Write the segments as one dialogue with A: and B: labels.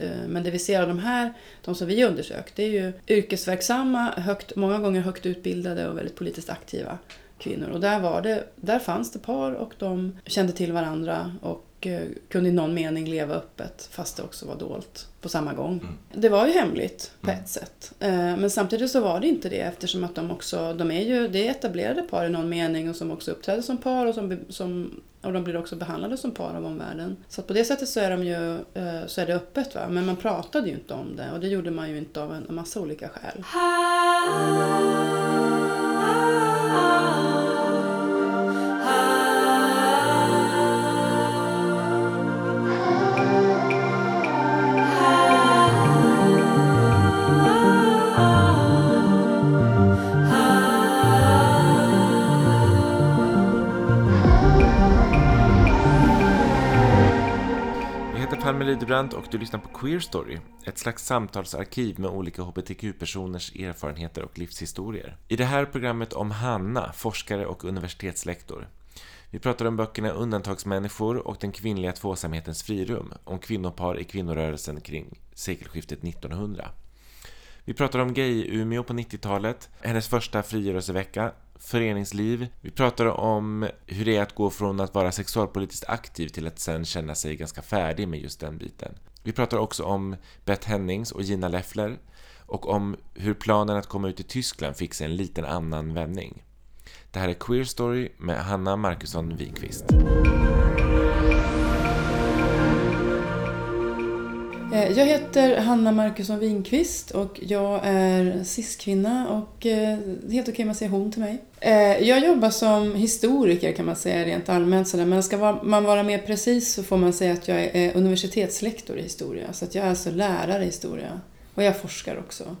A: Eh, men det vi ser av de här, de som vi undersökt, det är ju yrkesverksamma, högt, många gånger högt utbildade och väldigt politiskt aktiva kvinnor. Och där, var det, där fanns det par och de kände till varandra och eh, kunde i någon mening leva öppet fast det också var dolt på samma gång. Mm. Det var ju hemligt på mm. ett sätt. Eh, men samtidigt så var det inte det eftersom att de också, de är ju, det är etablerade par i någon mening och som också uppträder som par och som, som och de blir också behandlade som par av omvärlden. Så på det sättet så är, de ju, eh, så är det öppet. Va? Men man pratade ju inte om det och det gjorde man ju inte av en massa olika skäl.
B: Emily Lidebrand och du lyssnar på Queer Story, ett slags samtalsarkiv med olika hbtq-personers erfarenheter och livshistorier. I det här programmet om Hanna, forskare och universitetslektor. Vi pratar om böckerna Undantagsmänniskor och Den kvinnliga tvåsamhetens frirum, om kvinnopar i kvinnorörelsen kring sekelskiftet 1900. Vi pratar om gay-Umeå på 90-talet, hennes första frigörelsevecka, föreningsliv. Vi pratar om hur det är att gå från att vara sexualpolitiskt aktiv till att sen känna sig ganska färdig med just den biten. Vi pratar också om Beth Hennings och Gina Leffler och om hur planen att komma ut i Tyskland fick sig en liten annan vändning. Det här är Queer Story med Hanna Markusson Wikvist.
A: Eh, jag heter Hanna Markusson Winqvist och jag är cis-kvinna och eh, helt okej att säga hon till mig. Eh, jag jobbar som historiker kan man säga rent allmänt sådär, men ska man vara mer precis så får man säga att jag är universitetslektor i historia. Så att jag är alltså lärare i historia och jag forskar också.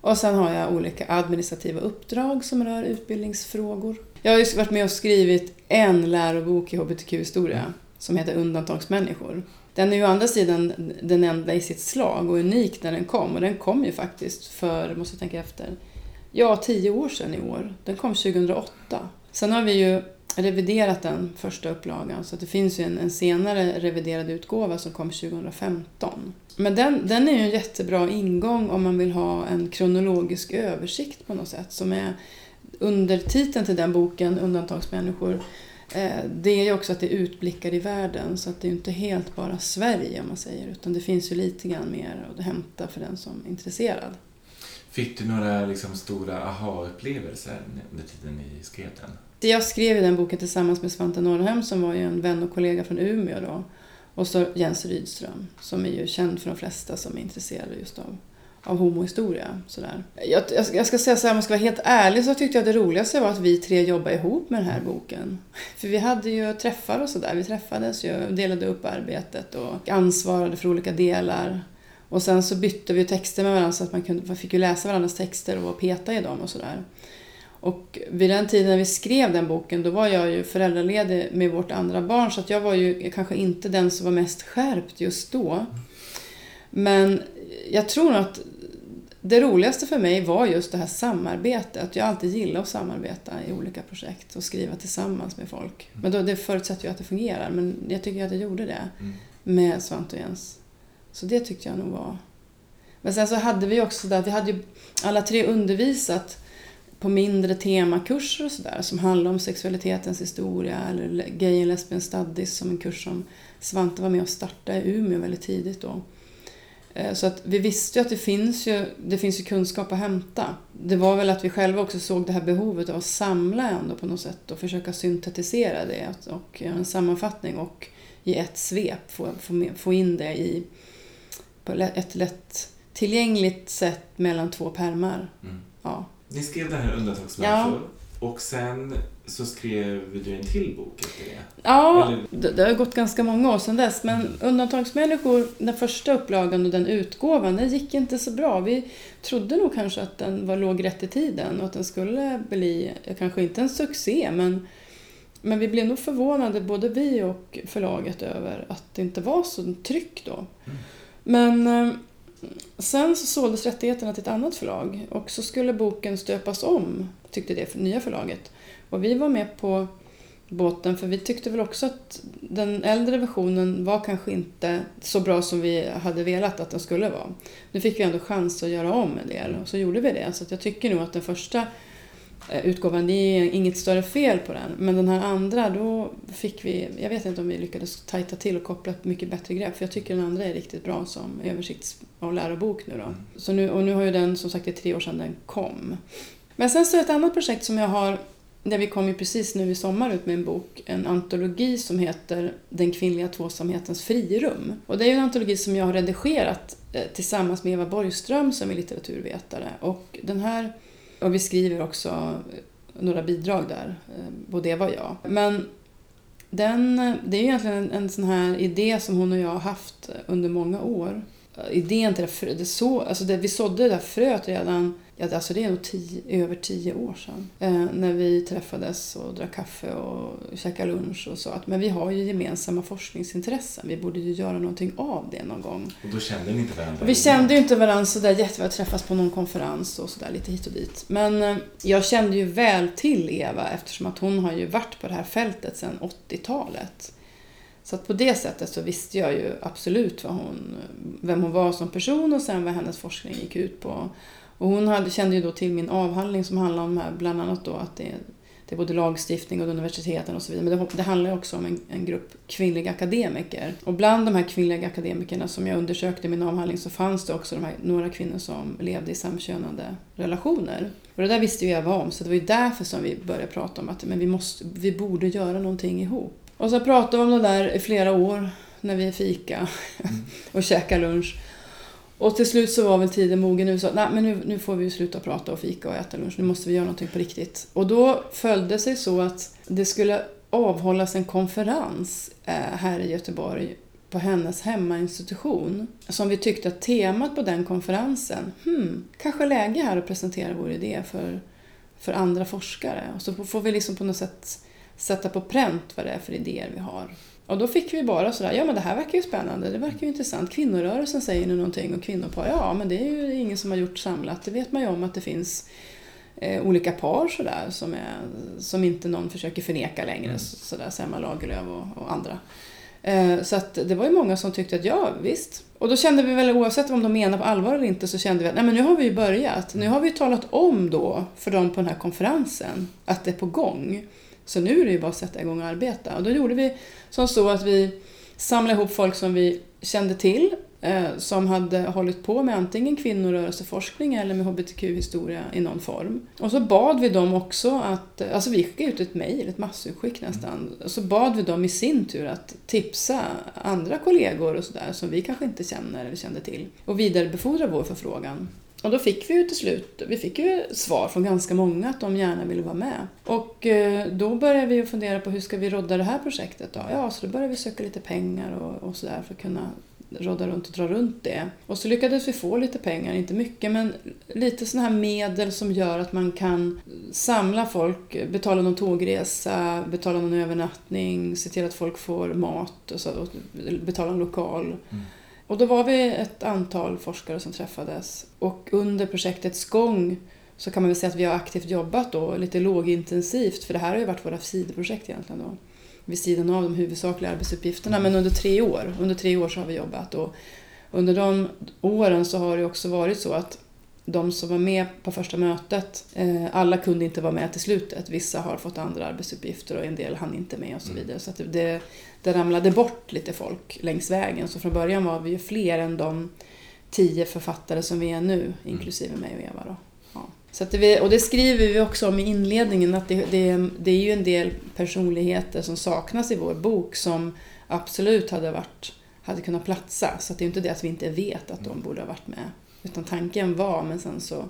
A: Och sen har jag olika administrativa uppdrag som rör utbildningsfrågor. Jag har ju varit med och skrivit en lärobok i hbtq-historia som heter Undantagsmänniskor. Den är ju å andra sidan den enda i sitt slag och unik när den kom. Och den kom ju faktiskt för, måste jag tänka efter, ja, tio år sedan i år. Den kom 2008. Sen har vi ju reviderat den första upplagan så det finns ju en, en, senare reviderad utgåva som kom 2015. Men den, den är ju en jättebra ingång om man vill ha en kronologisk översikt på något sätt som är undertiteln till den boken, Undantagsmänniskor, det är ju också att det utblickar i världen så att det är inte helt bara Sverige om man säger utan det finns ju lite grann mer att hämta för den som är intresserad.
B: Fick du några liksom stora aha-upplevelser under tiden ni skrev den?
A: Jag skrev den boken tillsammans med Svante Norrhem som var ju en vän och kollega från Umeå då. Och så Jens Rydström som är ju känd för de flesta som är intresserade just av av homohistoria. Sådär. Jag, jag, ska säga så här, om jag ska vara helt ärlig så tyckte jag det roligaste var att vi tre jobbade ihop med den här boken. För vi hade ju träffar och sådär. Vi träffades ju, delade upp arbetet och ansvarade för olika delar. Och sen så bytte vi texter med varandra så att man, kunde, man fick ju läsa varandras texter och peta i dem och sådär. Och vid den tiden när vi skrev den boken då var jag ju föräldraledig med vårt andra barn så att jag var ju kanske inte den som var mest skärpt just då. Men jag tror att det roligaste för mig var just det här samarbetet. Jag alltid gillar att samarbeta i olika projekt och skriva tillsammans med folk. Mm. Men då, det förutsätter ju att det fungerar. Men jag tycker att det gjorde det mm. med Svante och Jens. Så det tyckte jag nog var... Men sen så hade vi också där, vi hade ju alla tre undervisat på mindre temakurser och sådär som handlar om sexualitetens historia eller Gay and Lesbian Studies som en kurs som Svante var med och startade i Umeå väldigt tidigt då. Eh, så att vi visste ju att det finns ju, det finns ju kunskap att hämta. Det var väl att vi själva också såg det här behovet av att samla ändå på något sätt och försöka syntetisera det och göra en sammanfattning och i ett svep få, få, få in det i på ett lätt tillgängligt sätt mellan två pärmar. Mm. Ja.
B: Ni skrev det här undantagsmänniskor ja. Och sen så skrev du en till bok efter det?
A: Ja, det, det, har gått ganska många år sedan dess. Men mm. Undantagsmänniskor, den första upplagan och den utgåvan, den gick inte så bra. Vi trodde nog kanske att den var låg rätt i tiden och att den skulle bli, kanske inte en succé, men, men vi blev nog förvånade, både vi och förlaget, över att det inte var så tryck då. Mm. Men eh, sen så såldes rättigheterna till ett annat förlag och så skulle boken stöpas om, tyckte det nya förlaget. Och vi var med på båten för vi tyckte väl också att den äldre versionen var kanske inte så bra som vi hade velat att den skulle vara. Nu fick vi ändå chans att göra om en del och så gjorde vi det. Så jag tycker nog att den första eh, utgåvan, det är inget större fel på den. Men den här andra, då fick vi, jag vet inte om vi lyckades tajta till och koppla ett mycket bättre grepp. För jag tycker den andra är riktigt bra som översikts och lärobok nu då. Mm. Så nu, och nu har ju den, som sagt, det är tre år sedan den kom. Men sen så är det ett annat projekt som jag har där vi kom ju precis nu i sommar ut med en bok, en antologi som heter Den kvinnliga tvåsamhetens frirum. Och det är en antologi som jag har redigerat eh, tillsammans med Eva Borgström som är litteraturvetare. Och den här, och vi skriver också eh, några bidrag där, eh, både Eva och jag. Men den, det är egentligen en, en sån här idé som hon och jag har haft under många år. Idén till det, det så, alltså det, vi sådde det där fröet redan Ja, alltså det är nog tio, över tio år sedan. Eh, när vi träffades och drack kaffe och käkade lunch och så. Att, men vi har ju gemensamma forskningsintressen. Vi borde ju göra någonting av det någon gång.
B: Och då kände ni inte varandra?
A: Vi kände ju inte varandra sådär jätteväl. Träffas på någon konferens och sådär lite hit och dit. Men eh, jag kände ju väl till Eva eftersom att hon har ju varit på det här fältet sedan 80-talet. Så att på det sättet så visste jag ju absolut vad hon, vem hon var som person och sen vad hennes forskning gick ut på. Och hon hade, kände ju då till min avhandling som handlar om här, bland annat då att det är, det är både lagstiftning och universiteten och så vidare. Men det, det handlar också om en, en, grupp kvinnliga akademiker. Och bland de här kvinnliga akademikerna som jag undersökte i min avhandling så fanns det också de här, några kvinnor som levde i samkönade relationer. Och det där visste ju Eva om, så det var ju därför som vi började prata om att men vi, måste, vi borde göra någonting ihop. Och så pratade vi om det där i flera år när vi fika mm. och käkade lunch. Och till slut så var väl tiden mogen nu så nej men nu, nu får vi sluta prata och fika och äta lunch. Nu måste vi göra någonting på riktigt. Och då följde det sig så att det skulle avhållas en konferens eh, här i Göteborg på hennes hemmainstitution. Som vi tyckte att temat på den konferensen, hmm, kanske läge här att presentera vår idé för, för andra forskare. Och så får vi liksom på något sätt sätta på pränt vad det är för idéer vi har. Och då fick vi bara sådär, ja men det här verkar ju spännande, det verkar ju intressant. Kvinnorörelsen säger nu någonting och kvinnopar, ja men det är ju ingen som har gjort samlat. Det vet man ju om att det finns eh, olika par sådär som, är, som inte någon försöker förneka längre. Mm. Sådär, Selma Lagerlöf och, och andra. Eh, så att det var ju många som tyckte att ja, visst. Och då kände vi väl oavsett om de menar på allvar eller inte så kände vi att nej men nu har vi ju börjat. Nu har vi talat om då för dem på den här konferensen att det är på gång. Så nu är det ju bara att sätta igång och arbeta. Och då gjorde vi som så att vi samlade ihop folk som vi kände till eh, som hade hållit på med antingen kvinnorörelseforskning eller med hbtq-historia i någon form. Och så bad vi dem också att, alltså vi skickade ut ett mejl, ett massutskick nästan. Och så bad vi dem i sin tur att tipsa andra kollegor och sådär som vi kanske inte känner eller kände till och vidarebefordra vår förfrågan. Och då fick vi ju till slut vi fick ju svar från ganska många att de gärna ville vara med. Och eh, då började vi fundera på hur ska vi rodda det här projektet då? Ja, så då började vi söka lite pengar och, och sådär för att kunna rodda runt och dra runt det. Och så lyckades vi få lite pengar, inte mycket, men lite sådana här medel som gör att man kan samla folk, betala någon tågresa, betala någon övernattning, se till att folk får mat, och så, och betala en lokal. Mm. Och då var vi ett antal forskare som träffades och under projektets gång så kan man väl säga att vi har aktivt jobbat då, lite lågintensivt, för det här har ju varit våra sidoprojekt egentligen då, vid sidan av de huvudsakliga arbetsuppgifterna, men under tre år. Under tre år så har vi jobbat och under de åren så har det också varit så att de som var med på första mötet, eh, alla kunde inte vara med till slutet. Vissa har fått andra arbetsuppgifter och en del hann inte med och så mm. vidare. Så det, det ramlade bort lite folk längs vägen. Så från början var vi ju fler än de tio författare som vi är nu, mm. inklusive mig och Eva. Då. Ja. Så det, och det skriver vi också om i inledningen, att det, det, det är ju en del personligheter som saknas i vår bok som absolut hade, varit, hade kunnat platsa. Så det är inte det att vi inte vet att de mm. borde ha varit med. Utan tanken var, men sen så,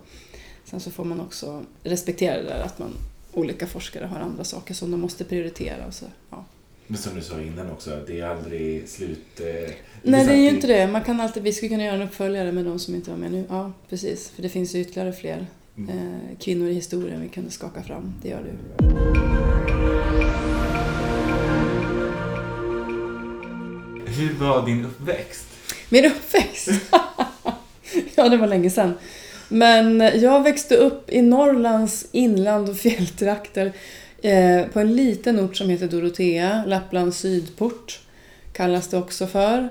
A: sen så får man också respektera det där att man, olika forskare har andra saker som de måste prioritera. Och så, ja.
B: Men som du sa innan också, det är aldrig slut... Eh,
A: Nej, det är ju inte det. Man kan alltid, vi skulle kunna göra en uppföljare med de som inte var med nu. Ja, precis. För det finns ju ytterligare fler mm. eh, kvinnor i historien vi kunde skaka fram. Det gör det
B: Hur var din uppväxt?
A: Min uppväxt? ja, det var länge sedan. Men eh, jag växte upp i Norrlands inland och fjälltrakter Eh, på en liten ort som heter Dorotea, Lapplands sydport kallas det också för.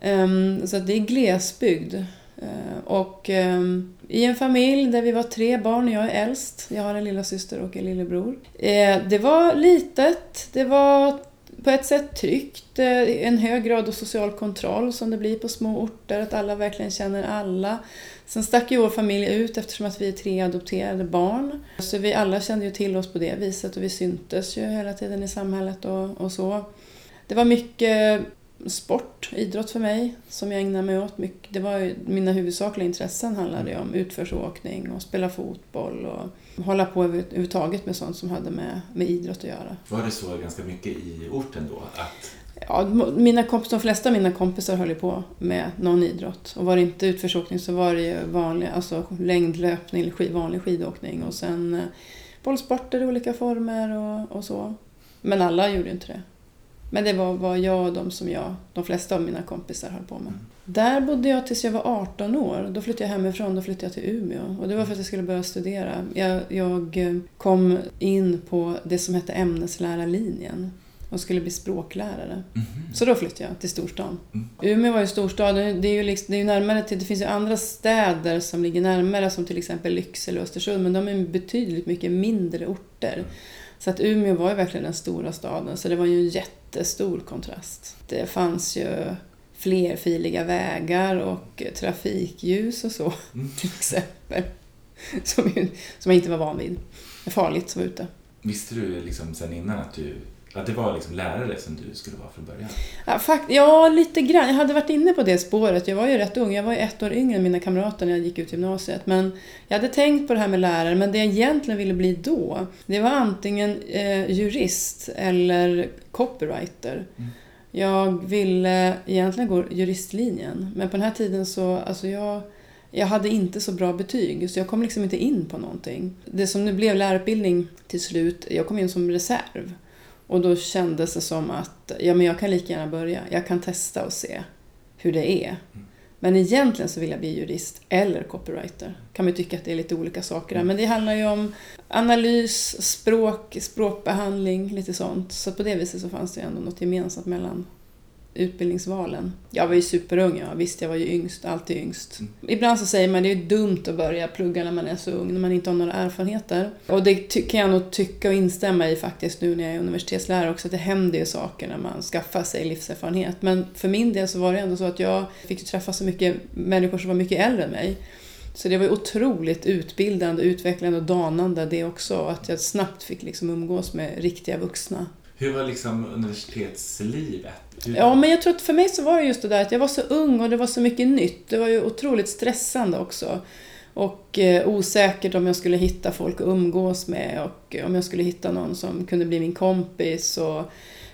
A: Eh, så det är glesbygd. Eh, och ehm, i en familj där vi var tre barn, jag är äldst, jag har en lilla syster och en lillebror. Eh, det var litet, det var på ett sätt tryggt, eh, en hög grad av social kontroll som det blir på små orter, att alla verkligen känner alla. Sen stack ju vår familj ut eftersom att vi är tre adopterade barn. Så vi alla kände ju till oss på det viset och vi syntes ju hela tiden i samhället och, och så. Det var mycket sport, idrott för mig som jag ägnade mig åt mycket. Det var ju, mina huvudsakliga intressen handlade om utförsåkning och spela fotboll och hålla på överhuvudtaget med sånt som hade med, med idrott att göra.
B: Var det så ganska mycket i orten då? Att...
A: Ja, mina kompis, de flesta av mina kompisar höll ju på med någon idrott. Och var det inte utförsåkning så var det ju vanlig, alltså längdlöpning vanlig skidåkning och sen eh, bollsporter i olika former och, och så. Men alla gjorde inte det. Men det var vad jag och de som jag, de flesta av mina kompisar höll på med. Mm. Där bodde jag tills jag var 18 år. Då flyttade jag hemifrån, då flyttade jag till Umeå. Och det var för att jag skulle börja studera. Jag, jag eh, kom in på det som hette ämneslärarlinjen och skulle bli språklärare. Mm. Så då flyttade jag till storstan. Mm. Umeå var ju storstad, det är ju, liksom, det är ju närmare till, det finns ju andra städer som ligger närmare som till exempel Lycksele och Östersund men de är betydligt mycket mindre orter. Så att Umeå var ju verkligen den stora staden, så det var ju en jättestor kontrast. Det fanns ju flerfiliga vägar och trafikljus och så, mm. till exempel. Som, som jag inte var van vid. Farligt att vara ute.
B: Visste du liksom sen innan att du att det var liksom lärare som du skulle vara från början?
A: Ja, fakt ja, lite grann. Jag hade varit inne på det spåret. Jag var ju rätt ung. Jag var ju ett år yngre än mina kamrater när jag gick ut gymnasiet. Men jag hade tänkt på det här med lärare, men det jag egentligen ville bli då, det var antingen eh, jurist eller copywriter. Mm. Jag ville egentligen gå juristlinjen, men på den här tiden så, alltså jag jag hade inte så bra betyg, så jag kom liksom inte in på någonting. Det som nu blev lärarutbildning till slut, jag kom in som reserv. Och då kändes det som att ja, men jag kan lika gärna börja. Jag kan testa och se hur det är. Mm. Men egentligen så vill jag bli jurist eller copywriter. Kan man tycka att det är lite olika saker där. Mm. Men det handlar ju om analys, språk, språkbehandling, lite sånt. Så på det viset så fanns det ändå något gemensamt mellan utbildningsvalen. Jag var ju superung, ja. visst jag var ju yngst, alltid yngst. Mm. Ibland så säger man att det är dumt att börja plugga när man är så ung, när man inte har några erfarenheter. Och det kan jag nog tycka och instämma i faktiskt nu när jag är universitetslärare också, att det händer ju saker när man skaffar sig livserfarenhet. Men för min del så var det ändå så att jag fick träffa så mycket människor som var mycket äldre än mig. Så det var otroligt utbildande, utvecklande och danande det också. Att jag snabbt fick liksom umgås med riktiga vuxna.
B: Hur var liksom universitetslivet?
A: Ja, men jag tror att för mig så var det just det där att jag var så ung och det var så mycket nytt. Det var ju otroligt stressande också. Och eh, osäkert om jag skulle hitta folk att umgås med och om jag skulle hitta någon som kunde bli min kompis. Och...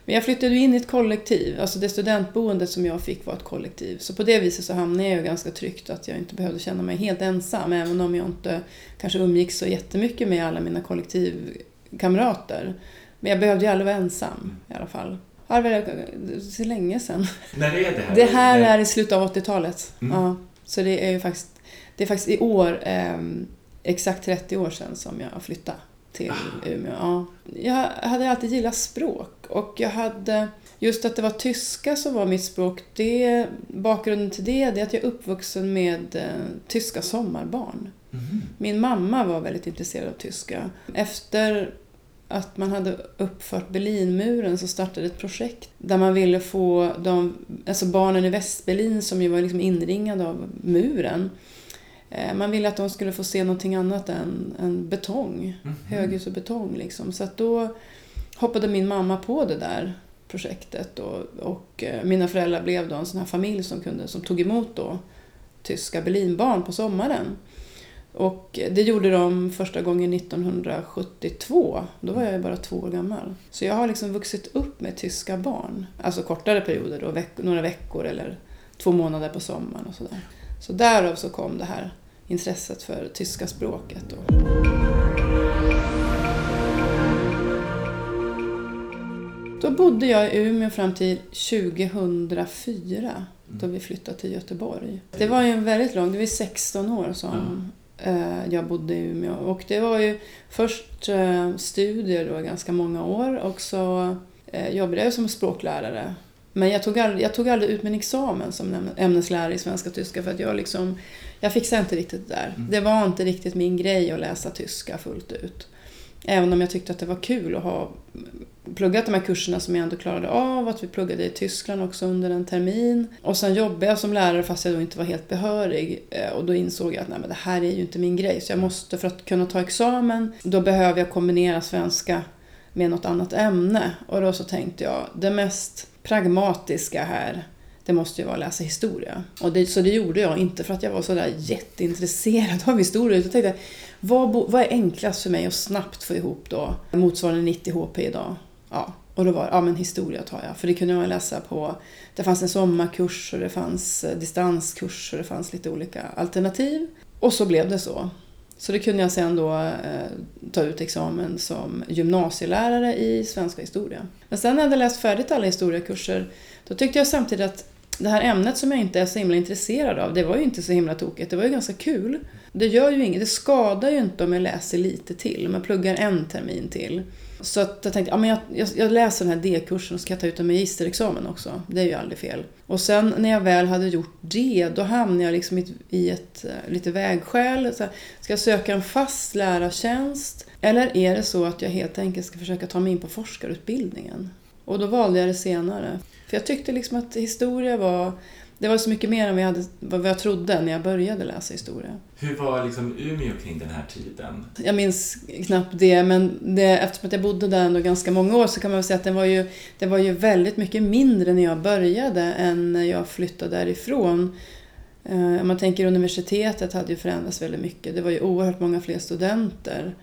A: Men jag flyttade in i ett kollektiv, alltså det studentboendet som jag fick var ett kollektiv. Så på det viset så hamnade jag ju ganska tryggt att jag inte behövde känna mig helt ensam, även om jag inte kanske umgicks så jättemycket med alla mina kollektivkamrater. Men jag behövde ju aldrig vara ensam i alla fall. Ja, det var så länge sedan.
B: När är det här?
A: Det här är i slutet av 80-talet. Mm. Ja, så det är ju faktiskt, det är faktiskt i år eh, exakt 30 år sedan som jag flyttade till ah. Umeå. Ja. Jag hade alltid gillat språk och jag hade just att det var tyska som var mitt språk. Det, bakgrunden till det är att jag är uppvuxen med eh, tyska sommarbarn. Mm. Min mamma var väldigt intresserad av tyska. Efter att man hade uppfört Berlinmuren så startade ett projekt där man ville få de, alltså barnen i Västberlin som ju var liksom inringade av muren. Eh, man ville att de skulle få se någonting annat än, än betong, mm höghus och betong. Liksom. Så att då hoppade min mamma på det där projektet och, och eh, mina föräldrar blev då en sån här familj som, kunde, som tog emot då tyska Berlinbarn på sommaren. Och det gjorde de första gången 1972. Då var jag bara två år gammal. Så jag har liksom vuxit upp med tyska barn. Alltså kortare perioder, då, veck några veckor eller två månader på sommaren och sådär. Så därav så kom det här intresset för tyska språket. Då. Då bodde jag i Umeå fram till 2004 då vi flyttade till Göteborg. Det var ju en väldigt lång, det var 16 år som jag bodde i Umeå. Och det var ju först eh, studier då ganska många år och så eh, jobbade jag som språklärare. Men jag tog, aldrig, jag tog aldrig ut min examen som ämneslärare i svenska och tyska för att jag liksom, jag fixade inte riktigt det där. Mm. Det var inte riktigt min grej att läsa tyska fullt ut. Även om jag tyckte att det var kul att ha pluggat de här kurserna som jag ändå klarade av. Att vi pluggade i Tyskland också under en termin. Och sen jobbade jag som lärare fast jag då inte var helt behörig. Eh, och då insåg jag att nej, men det här är ju inte min grej. Så jag måste, för att kunna ta examen, då behöver jag kombinera svenska med något annat ämne. Och då så tänkte jag, det mest pragmatiska här det måste ju vara att läsa historia. Och det, så det gjorde jag, inte för att jag var sådär jätteintresserad av historia. Utan jag tänkte, vad, vad är enklast för mig att snabbt få ihop då motsvarande 90 HP idag? Ja, och då var ja men historia tar jag. För det kunde man läsa på, det fanns en sommarkurs och det fanns eh, distanskurs och det fanns lite olika alternativ. Och så blev det så. Så det kunde jag sen då eh, ta ut examen som gymnasielärare i svenska historia. Men sen när jag hade läst färdigt alla historiekurser, då tyckte jag samtidigt att det här ämnet som jag inte är så himla intresserad av, det var ju inte så himla tokigt. Det var ju ganska kul. Det gör ju inget, det skadar ju inte om jag läser lite till, om jag pluggar en termin till. Så att jag tänkte, ja, men jag, jag, jag läser den här D-kursen och ska ta ut en magisterexamen också. Det är ju aldrig fel. Och sen när jag väl hade gjort det, då hamnade jag liksom i, i ett eh, lite vägskäl. Så ska jag söka en fast lärartjänst? Eller är det så att jag helt enkelt ska försöka ta mig in på forskarutbildningen? Och då valde jag det senare. För jag tyckte liksom att historia var det var så mycket mer än jag, hade, vad jag trodde när jag började läsa historia.
B: Hur var liksom Umeå kring den här tiden?
A: Jag minns knappt det, men det, eftersom att jag bodde där ändå ganska många år så kan man väl säga att det var, ju, det var ju väldigt mycket mindre när jag började än när jag flyttade därifrån. Eh, om man tänker universitetet hade ju förändrats väldigt mycket. Det var ju oerhört många fler studenter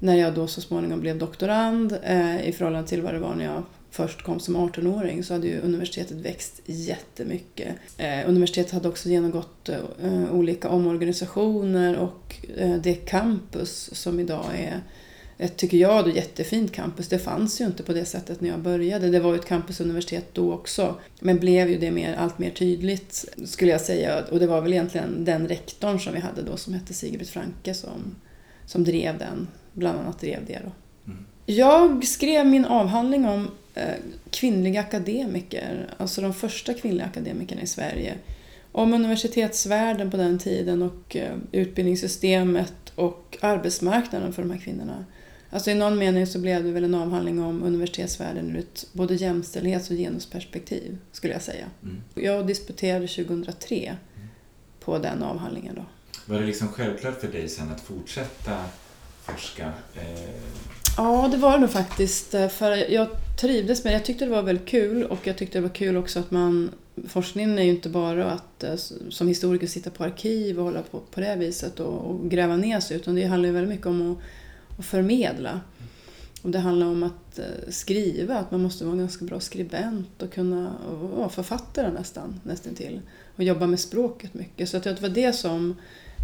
A: när jag då så småningom blev doktorand eh, i förhållande till vad det var när jag först kom som 18-åring så hade ju universitetet växt jättemycket. Eh, universitetet hade också genomgått eh, olika omorganisationer och eh, det campus som idag är ett, tycker jag, då, jättefint campus. Det fanns ju inte på det sättet när jag började. Det var ju ett campusuniversitet då också. Men blev ju det mer, allt mer tydligt, skulle jag säga. Och det var väl egentligen den rektorn som vi hade då som hette Sigrid Franke som, som drev den, bland annat drev det då. Mm. Jag skrev min avhandling om kvinnliga akademiker, alltså de första kvinnliga akademikerna i Sverige. Om universitetsvärlden på den tiden och eh, utbildningssystemet och arbetsmarknaden för de här kvinnorna. Alltså i någon mening så blev det väl en avhandling om universitetsvärlden ur ett både jämställdhets och genusperspektiv, skulle jag säga. Mm. Jag disputerade 2003 mm. på den avhandlingen. Då.
B: Var det liksom självklart för dig sen att fortsätta forska? Eh
A: Ja, det var det nog faktiskt. Eh, för jag trivdes med det. Jag tyckte det var väldigt kul och jag tyckte det var kul också att man... Forskningen är ju inte bara att eh, som historiker sitta på arkiv och hålla på på det viset och, och gräva ner sig utan det handlar ju väldigt mycket om att, att förmedla. Och det handlar om att eh, skriva, att man måste vara en ganska bra skribent och kunna vara författare nästan, nästan till. Och jobba med språket mycket. Så jag tror att det var det som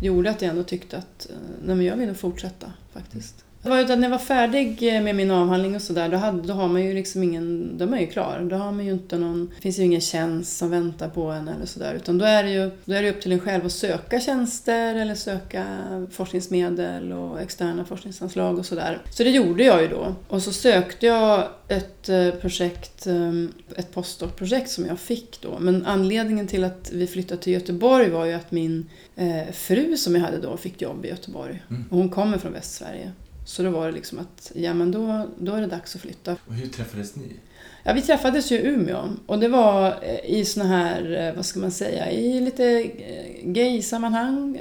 A: gjorde att jag ändå tyckte att nej men jag vill fortsätta faktiskt. Det var när jag var färdig med min avhandling och sådär, då, då har man ju liksom ingen, då är man ju klar. Då har man ju inte någon, det finns ju ingen tjänst som väntar på en eller sådär. Utan då är det ju då är det upp till en själv att söka tjänster eller söka forskningsmedel och externa forskningsanslag och sådär. Så det gjorde jag ju då. Och så sökte jag ett eh, projekt, eh, ett postdoc-projekt som jag fick då. Men anledningen till att vi flyttade till Göteborg var ju att min eh, fru som jag hade då fick jobb i Göteborg. Mm. Och hon kommer från Västsverige. Så då var det liksom att, ja men då, då är det dags att flytta.
B: Och hur träffades ni?
A: Ja, vi träffades ju i Umeå och det var eh, i såna här, eh, vad ska man säga, i lite eh, gay-sammanhang,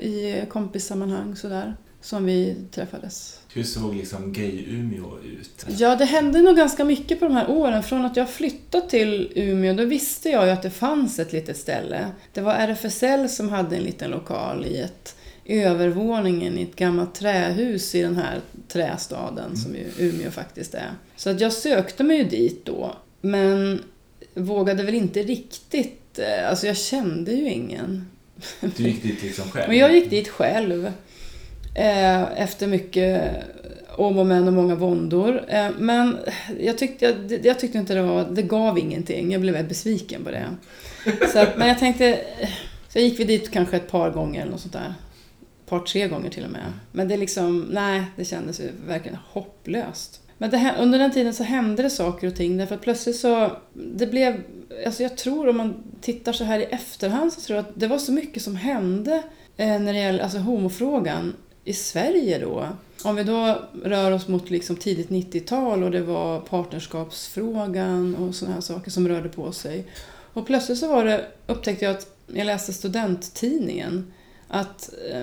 A: i kompissammanhang sådär, som vi träffades.
B: Hur såg liksom gay-Umeå ut?
A: Ja, det hände nog ganska mycket på de här åren. Från att jag flyttade till Umeå, då visste jag ju att det fanns ett litet ställe. Det var RFSL som hade en liten lokal i ett övervåningen i ett gammalt trähus i den här trästaden mm. som ju Umeå faktiskt är. Så att jag sökte mig ju dit då, men vågade väl inte riktigt, eh, alltså jag kände ju ingen.
B: Du gick dit liksom själv?
A: Men jag gick dit själv. Eh, efter mycket om och men och många våndor. Eh, men jag tyckte, jag, jag, tyckte inte det var, det gav ingenting. Jag blev väldigt besviken på det. Så att, men jag tänkte, så gick vi dit kanske ett par gånger eller något sånt där par, tre gånger till och med. Men det liksom, nej, det kändes ju verkligen hopplöst. Men det, under den tiden så hände det saker och ting därför att plötsligt så, det blev, alltså jag tror om man tittar så här i efterhand så tror jag att det var så mycket som hände eh, när det gäller alltså homofrågan i Sverige då. Om vi då rör oss mot liksom tidigt 90-tal och det var partnerskapsfrågan och sådana här saker som rörde på sig. Och plötsligt så var det, upptäckte jag att jag läste studenttidningen att eh,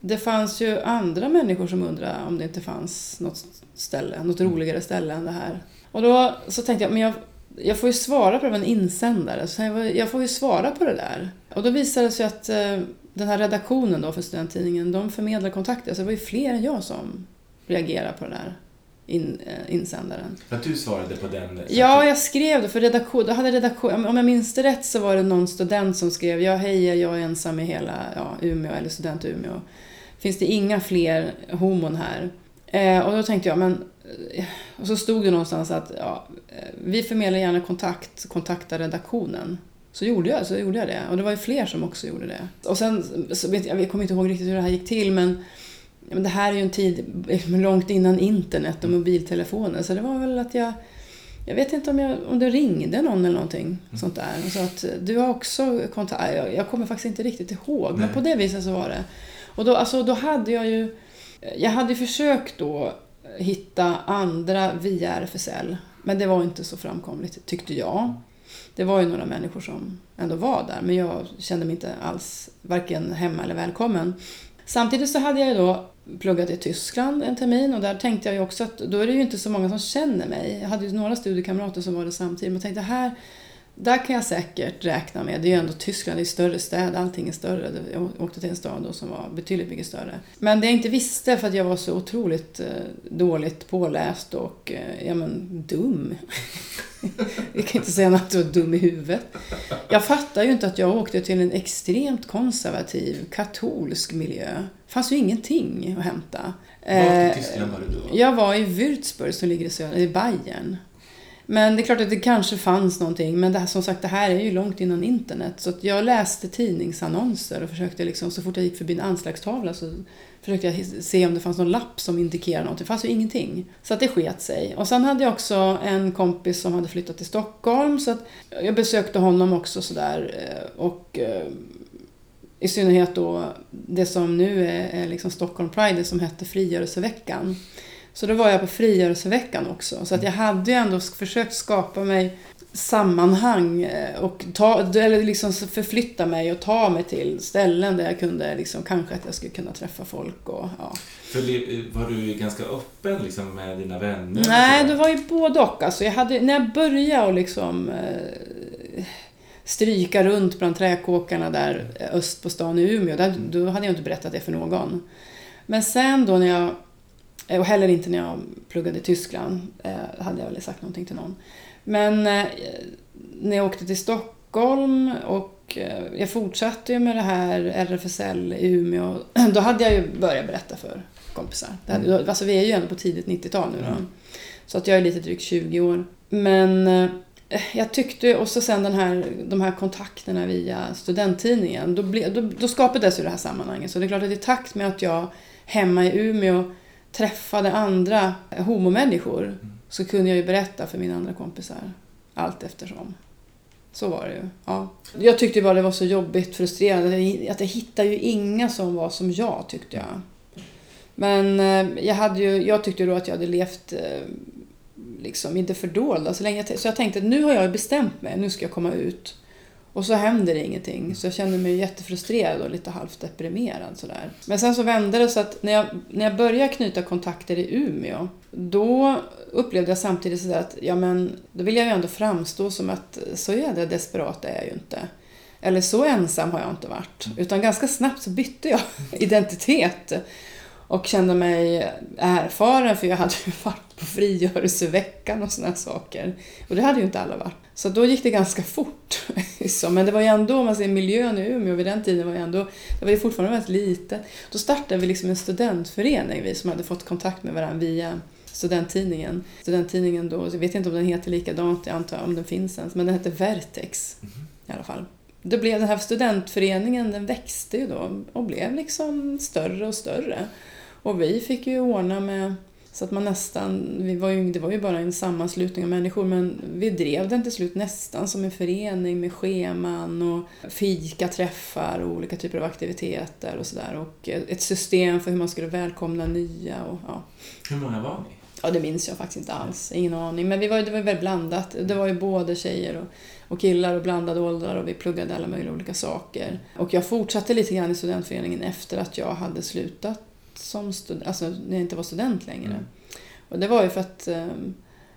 A: det fanns ju andra människor som undrade om det inte fanns något ställe, något mm. roligare ställe än det här. Och då så tänkte jag, men jag, jag får ju svara på det, med en insändare, så jag, jag får ju svara på det där. Och då visade det sig att eh, den här redaktionen då för studenttidningen, de förmedlar kontakter, så det var ju fler än jag som reagerade på det där in, äh, insändaren.
B: Att du svarade på den?
A: Ja, jag skrev det för redaktion. Då hade redaktion. Om jag minns det rätt så var det någon student som skrev Ja, hej, jag är ensam i hela ja, Umeå, eller student Umeå. Finns det inga fler homon här? Eh, och då tänkte jag, men... Eh, och så stod det någonstans att ja, eh, vi förmedlar gärna kontakt, kontakta redaktionen. Så gjorde jag, så gjorde jag det. Och det var ju fler som också gjorde det. Och sen, så vet jag, kommer inte ihåg riktigt hur det här gick till, men men det här är ju en tid långt innan internet och mobiltelefoner så det var väl att jag jag vet inte om, jag, om det ringde någon eller någonting mm. sånt där. Så att du har också kontakt. Jag, jag kommer faktiskt inte riktigt ihåg, Nej. men på det viset så var det. Och då, alltså, då hade jag ju... Jag hade försökt då hitta andra via RFSL. Men det var inte så framkomligt, tyckte jag. Det var ju några människor som ändå var där, men jag kände mig inte alls varken hemma eller välkommen. Samtidigt så hade jag ju då pluggat i Tyskland en termin och där tänkte jag ju också att då är det ju inte så många som känner mig. Jag hade ju några studiekamrater som var det samtidigt men jag tänkte här där kan jag säkert räkna med, det är ju ändå Tyskland, det är större städer, allting är större. Jag åkte till en stad då som var betydligt mycket större. Men det jag inte visste, för att jag var så otroligt eh, dåligt påläst och eh, ja, men, dum. jag kan inte säga annat att jag var dum i huvudet. Jag fattar ju inte att jag åkte till en extremt konservativ, katolsk miljö. Det fanns ju ingenting att hämta.
B: Var i eh, Tyskland var du då?
A: Jag var i Würzburg som ligger i söder, i Bayern. Men det är klart att det kanske fanns någonting. Men det här, som sagt, det här är ju långt innan internet. Så jag läste tidningsannonser och försökte liksom, så fort jag gick förbi en anslagstavla så försökte jag se om det fanns någon lapp som indikerade någonting. Det fanns ju ingenting. Så att det sket sig. Och sen hade jag också en kompis som hade flyttat till Stockholm. Så att jag besökte honom också sådär. Eh, och eh, i synnerhet då det som nu är, är liksom Stockholm Pride, det som hette Frigörelseveckan. Så då var jag på frigörelseveckan också. Så att jag hade ju ändå försökt skapa mig sammanhang eh, och ta, eller liksom förflytta mig och ta mig till ställen där jag kunde, liksom, kanske att jag skulle kunna träffa folk. Och, ja.
B: För var du ganska öppen liksom, med dina vänner?
A: Nej, det var ju både och. Alltså, jag hade, när jag började och liksom, eh, stryka runt bland träkåkarna där eh, öst på stan i Umeå, där, då hade jag inte berättat det för någon. Men sen då när jag Eh, och heller inte när jag pluggade i Tyskland eh, hade jag väl sagt någonting till någon. Men eh, när jag åkte till Stockholm och jag fortsatte ju med det här RFSL i Umeå. Då hade jag ju börjat berätta för kompisar. Mm. Alltså vi är ju ändå på tidigt 90-tal nu då. Mm. Så att jag är lite drygt 20 år. Men jag tyckte, och så sen den här, de här kontakterna via studenttidningen. Då, ble, då, då skapades ju det här sammanhanget. Så det är klart att i takt med att jag hemma i Umeå träffade andra homomänniskor mm. så kunde jag ju berätta för mina andra kompisar allt eftersom. Så var det ju. Ja. Jag tyckte bara det var så jobbigt, frustrerande. Att jag hittade ju inga som var som jag, tyckte jag. Men eh, jag, hade ju, jag tyckte då att jag hade levt eh, liksom inte fördolda så länge. Så jag tänkte att nu har jag bestämt mig, nu ska jag komma ut. Och så händer det ingenting. Så jag kände mig jättefrustrerad och lite halvt deprimerad. Sådär. Men sen så vände det så att när jag, när jag började knyta kontakter i Umeå, då upplevde jag samtidigt sådär att ja, men, då vill jag ju ändå framstå som att så jävla desperat är jag ju inte. Eller så ensam har jag inte varit. Utan ganska snabbt så bytte jag identitet. Och kände mig erfaren för jag hade ju varit på frigörelseveckan och sådana saker. Och det hade ju inte alla varit. Så då gick det ganska fort. Men det var ju ändå, om man säger miljön i Umeå vid den tiden var ju ändå, det var ju fortfarande väldigt litet. Då startade vi liksom en studentförening, vi som hade fått kontakt med varandra via studenttidningen. Studenttidningen då, jag vet inte om den heter likadant, jag antar om den finns ens, men den hette Vertex mm. i alla fall. det blev den här studentföreningen, den växte ju då och blev liksom större och större. Och vi fick ju ordna med så att man nästan, vi var ju, det var ju bara en sammanslutning av människor men vi drev den till slut nästan som en förening med scheman och fikaträffar och olika typer av aktiviteter och sådär. Och ett system för hur man skulle välkomna nya. Och, ja.
B: Hur många var ni?
A: Ja, det minns jag faktiskt inte alls. Ingen aning. Men vi var, det var väldigt blandat. Det var ju både tjejer och, och killar och blandade åldrar och vi pluggade alla möjliga olika saker. Och jag fortsatte lite grann i studentföreningen efter att jag hade slutat som student, alltså när jag inte var student längre. Mm. Och det var ju för att ehm,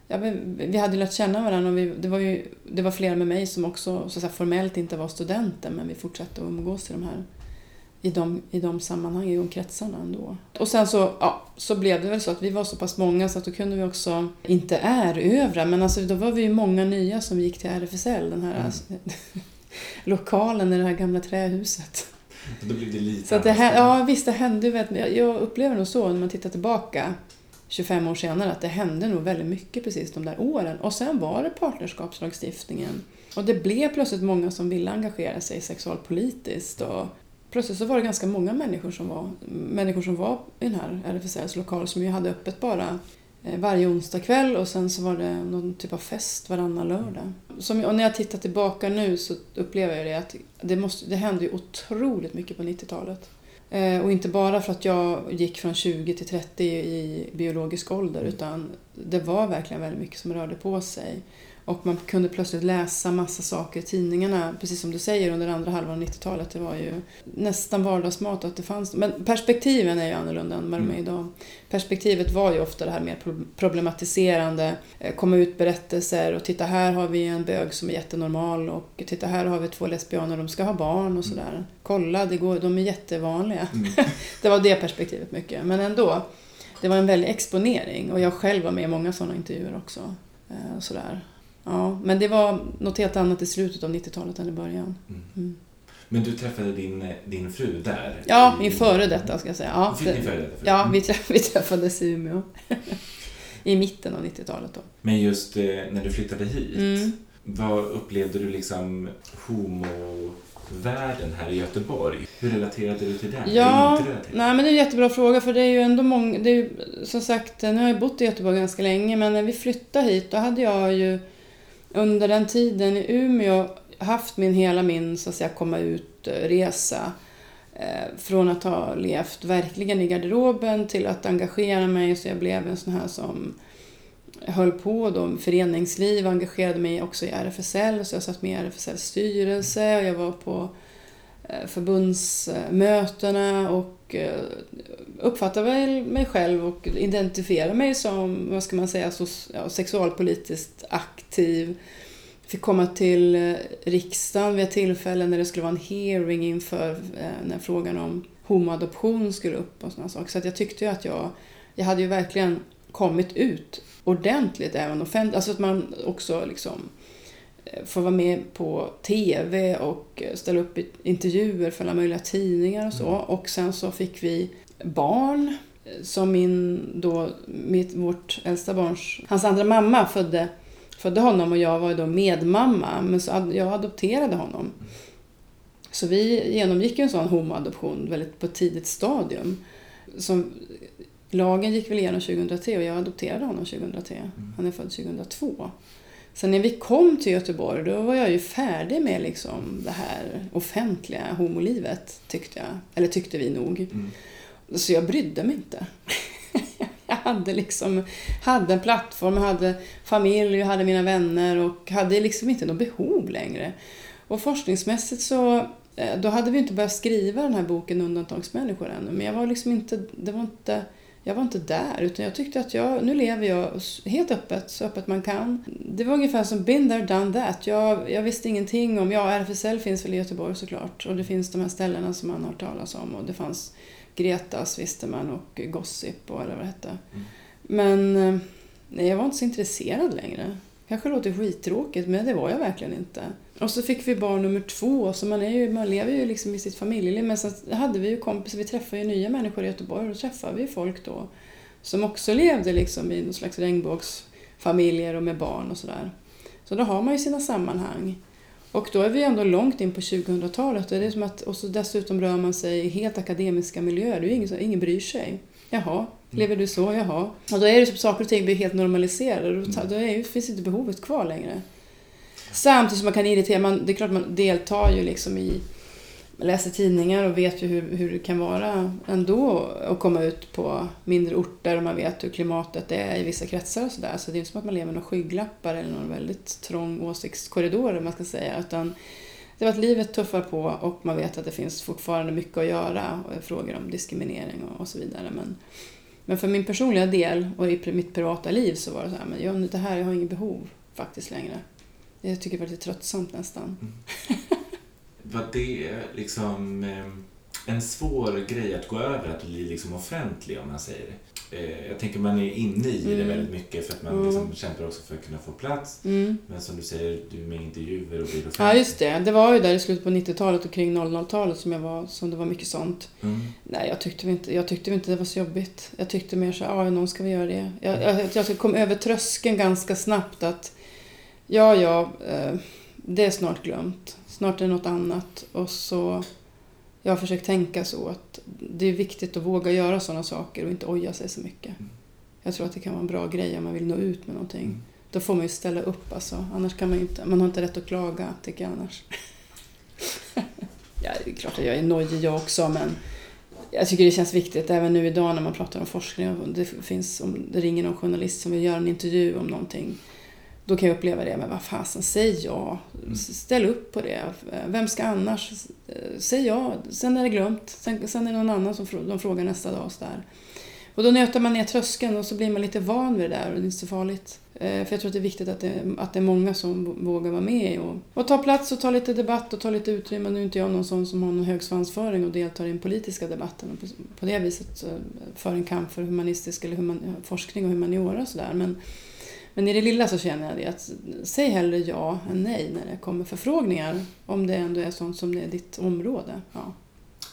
A: ja, vi hade lärt känna varandra och vi, det, var ju, det var flera med mig som också så att formellt inte var studenter men vi fortsatte att umgås i de här i de, i de sammanhangen, i de kretsarna ändå. Och sen så, ja, så blev det väl så att vi var så pass många så att då kunde vi också, inte erövra, men alltså då var vi ju många nya som gick till RFSL, den här mm. alltså, lokalen i det här gamla trähuset.
B: Då blev det lite
A: så att det Ja, visst det hände ju. Jag upplever nog så när man tittar tillbaka 25 år senare att det hände nog väldigt mycket precis de där åren. Och sen var det partnerskapslagstiftningen. Och det blev plötsligt många som ville engagera sig sexualpolitiskt. Och plötsligt så var det ganska många människor som var, människor som var i den här RFSLs lokal som ju hade öppet bara Eh, varje onsdag kväll och sen så var det någon typ av fest varannan lördag. Som, och när jag tittar tillbaka nu så upplever jag det att det, måste, det hände ju otroligt mycket på 90-talet. Eh, och inte bara för att jag gick från 20 till 30 i biologisk ålder utan det var verkligen väldigt mycket som rörde på sig. Och man kunde plötsligt läsa massa saker i tidningarna, precis som du säger, under andra halvan av 90-talet. Det var ju nästan vardagsmat att det fanns. Men perspektiven är ju annorlunda än vad de är mm. idag. Perspektivet var ju ofta det här mer problematiserande, eh, komma ut berättelser och titta här har vi en bög som är jättenormal och titta här har vi två lesbianer, de ska ha barn och mm. sådär. Kolla, det går, de är jättevanliga. Mm. det var det perspektivet mycket. Men ändå, det var en väldig exponering och jag själv var med i många sådana intervjuer också. Eh, sådär. Ja, men det var något helt annat i slutet av 90-talet än i början. Mm.
B: Mm. Men du träffade din, din fru där?
A: Ja, min före detta ska jag säga. Ja,
B: det, före detta,
A: ja vi, träff, vi träffades i Umeå. I mitten av 90-talet då.
B: Men just eh, när du flyttade hit, mm. vad upplevde du liksom homovärlden här i Göteborg? Hur relaterade du till den?
A: Ja, nej, men det är en jättebra fråga för det är ju ändå många, det är ju, som sagt, nu har jag bott i Göteborg ganska länge men när vi flyttade hit då hade jag ju under den tiden i Umeå haft min, hela min så att säga, komma ut-resa. Eh, från att ha levt verkligen i garderoben till att engagera mig så jag blev en sån här som höll på då föreningsliv, och engagerade mig också i RFSL så jag satt med i RFSLs styrelse och jag var på eh, förbundsmötena och eh, uppfattar väl mig själv och identifierar mig som, vad ska man säga, så, ja, sexualpolitiskt aktiv. Fick komma till eh, riksdagen vid ett tillfälle när det skulle vara en hearing inför eh, när frågan om homoadoption skulle upp och sådana saker. Så att jag tyckte ju att jag, jag hade ju verkligen kommit ut ordentligt även offentligt. Alltså att man också liksom eh, får vara med på TV och ställa upp intervjuer för alla möjliga tidningar och så. Mm. Och sen så fick vi barn som min då, mitt, vårt äldsta barns, hans andra mamma födde, födde honom och jag var då medmamma, men så jag adopterade honom. Så vi genomgick en sån homoadoption väldigt på ett tidigt stadium. Som, lagen gick väl igenom 2003 och jag adopterade honom 2003. Mm. Han är född 2002. Sen när vi kom till Göteborg då var jag ju färdig med liksom det här offentliga homolivet tyckte jag. Eller tyckte vi nog. Mm. Så jag brydde mig inte. jag hade liksom hade en plattform, hade familj, jag hade mina vänner och hade liksom inte något behov längre. Och forskningsmässigt så eh, då hade vi inte börjat skriva den här boken Undantagsmänniskor ännu, men jag var liksom inte, det var inte, jag var inte där, utan jag tyckte att jag, nu lever jag helt öppet, så öppet man kan. Det var ungefär som been there, done that. Jag, jag visste ingenting om, ja RFSL finns väl i Göteborg såklart, och det finns de här ställena som man har hört talas om, och det fanns Gretas visste man och Gossip och eller vad det hette. Mm. Men eh, nej, jag var inte så intresserad längre. Kanske låter skittråkigt, men det var jag verkligen inte. Och så fick vi barn nummer två, så man, är ju, man lever ju liksom i sitt familjeliv. Men sen hade vi ju kompisar, vi träffade ju nya människor i Göteborg och då träffade vi folk då som också levde liksom i någon slags regnbågsfamiljer och med barn och sådär. Så då har man ju sina sammanhang. Och då är vi ändå långt in på 2000-talet. Det är som att, och så dessutom rör man sig i helt akademiska miljöer. Det är ingen, ingen bryr sig. Jaha, lever du så? Jaha. Och då är det som saker och ting blir helt normaliserade. Då, då är, finns inte behovet kvar längre. Samtidigt som man kan irritera, man, det är klart man deltar ju liksom i läser tidningar och vet ju hur, hur det kan vara ändå att komma ut på mindre orter och man vet hur klimatet är i vissa kretsar och sådär. Så det är inte som att man lever med några skygglappar eller någon väldigt trång åsiktskorridor man ska säga. Utan det var att livet tuffar på och man vet att det finns fortfarande mycket att göra och frågor om diskriminering och, och så vidare. Men, men för min personliga del och i mitt privata liv så var det så här, men jag, det här, jag har inget behov faktiskt längre. Jag tycker det var lite tröttsamt nästan. Mm.
B: var det liksom eh, en svår grej att gå över, att bli liksom offentlig om man säger det? Eh, jag tänker man är inne i mm. det väldigt mycket för att man mm. liksom kämpar också för att kunna få plats. Mm. Men som du säger, du är med intervjuer och blir offentlig.
A: Ja, just det. Det var ju där i slutet på 90-talet och kring 00-talet som, jag var, som det var mycket sånt. Mm. Nej, jag tyckte, inte, jag tyckte inte det var så jobbigt. Jag tyckte mer så ja, någon ska vi göra det. Jag, jag, jag kom över tröskeln ganska snabbt att ja, ja, eh, det är snart glömt snart är det något annat. Och så, jag har försökt tänka så att det är viktigt att våga göra sådana saker och inte oja sig så mycket. Jag tror att det kan vara en bra grej om man vill nå ut med någonting. Mm. Då får man ju ställa upp alltså. Annars kan man ju inte, man har inte rätt att klaga tycker jag annars. ja, det är klart att jag är nojig jag också men jag tycker det känns viktigt även nu idag när man pratar om forskning. Det finns, om det ringer någon journalist som vill göra en intervju om någonting då kan jag uppleva det, men vad fasen, säg ja. Mm. Ställ upp på det. Vem ska annars? Säg ja, sen är det glömt. Sen, sen är det någon annan som de frågar nästa dag. Så där. Och då nöter man ner tröskeln och så blir man lite van vid det där och det är inte så farligt. Eh, för jag tror att det är viktigt att det, att det är många som vågar vara med och, och ta plats och ta lite debatt och ta lite utrymme. Nu är inte jag någon sån som har någon hög svansföring och deltar i den politiska debatten och på, på det viset för en kamp för humanistisk eller human, forskning och humaniora och sådär. Men, men i det lilla så känner jag det att säg hellre ja än nej när det kommer förfrågningar. Om det ändå är sånt som det är ditt område. Ja.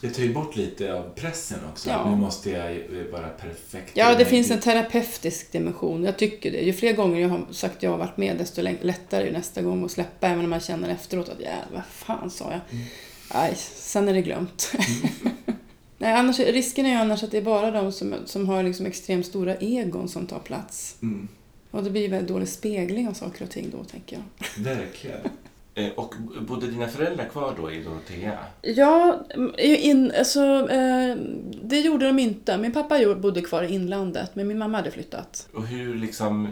B: Det tar ju bort lite av pressen också. Ja. Nu måste jag vara perfekt.
A: Ja, det finns en terapeutisk dimension. Jag tycker det. Ju fler gånger jag har sagt jag har varit med, desto lättare är det nästa gång att släppa. Även om man känner efteråt att jävlar, vad fan sa jag? Mm. Nej, sen är det glömt. Mm. Nej, annars, risken är ju annars att det är bara de som, som har liksom extremt stora egon som tar plats. Mm. Och det blir väldigt dålig spegling av saker och ting då, tänker jag.
B: Verkligen. Eh, och bodde dina föräldrar kvar då i Dorotea?
A: Ja, in, alltså, eh, det gjorde de inte. Min pappa bodde kvar i inlandet, men min mamma hade flyttat.
B: Och hur liksom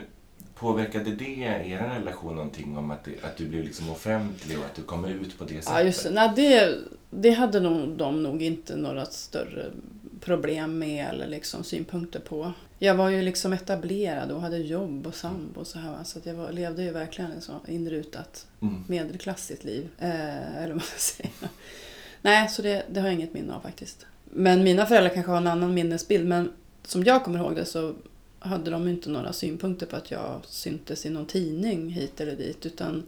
B: påverkade det er relation någonting om att, det, att du blev liksom offentlig och att du kom ut på det sättet?
A: Ja, just Nej, det, det hade nog, de nog inte några större problem med eller liksom synpunkter på. Jag var ju liksom etablerad och hade jobb och sambo och så här. Så att jag var, levde ju verkligen så inrutat mm. medelklassigt liv. Eh, eller vad man ska säga. Nej, så det, det har jag inget minne av faktiskt. Men mina föräldrar kanske har en annan minnesbild. Men som jag kommer ihåg det så hade de inte några synpunkter på att jag syntes i någon tidning hit eller dit. Utan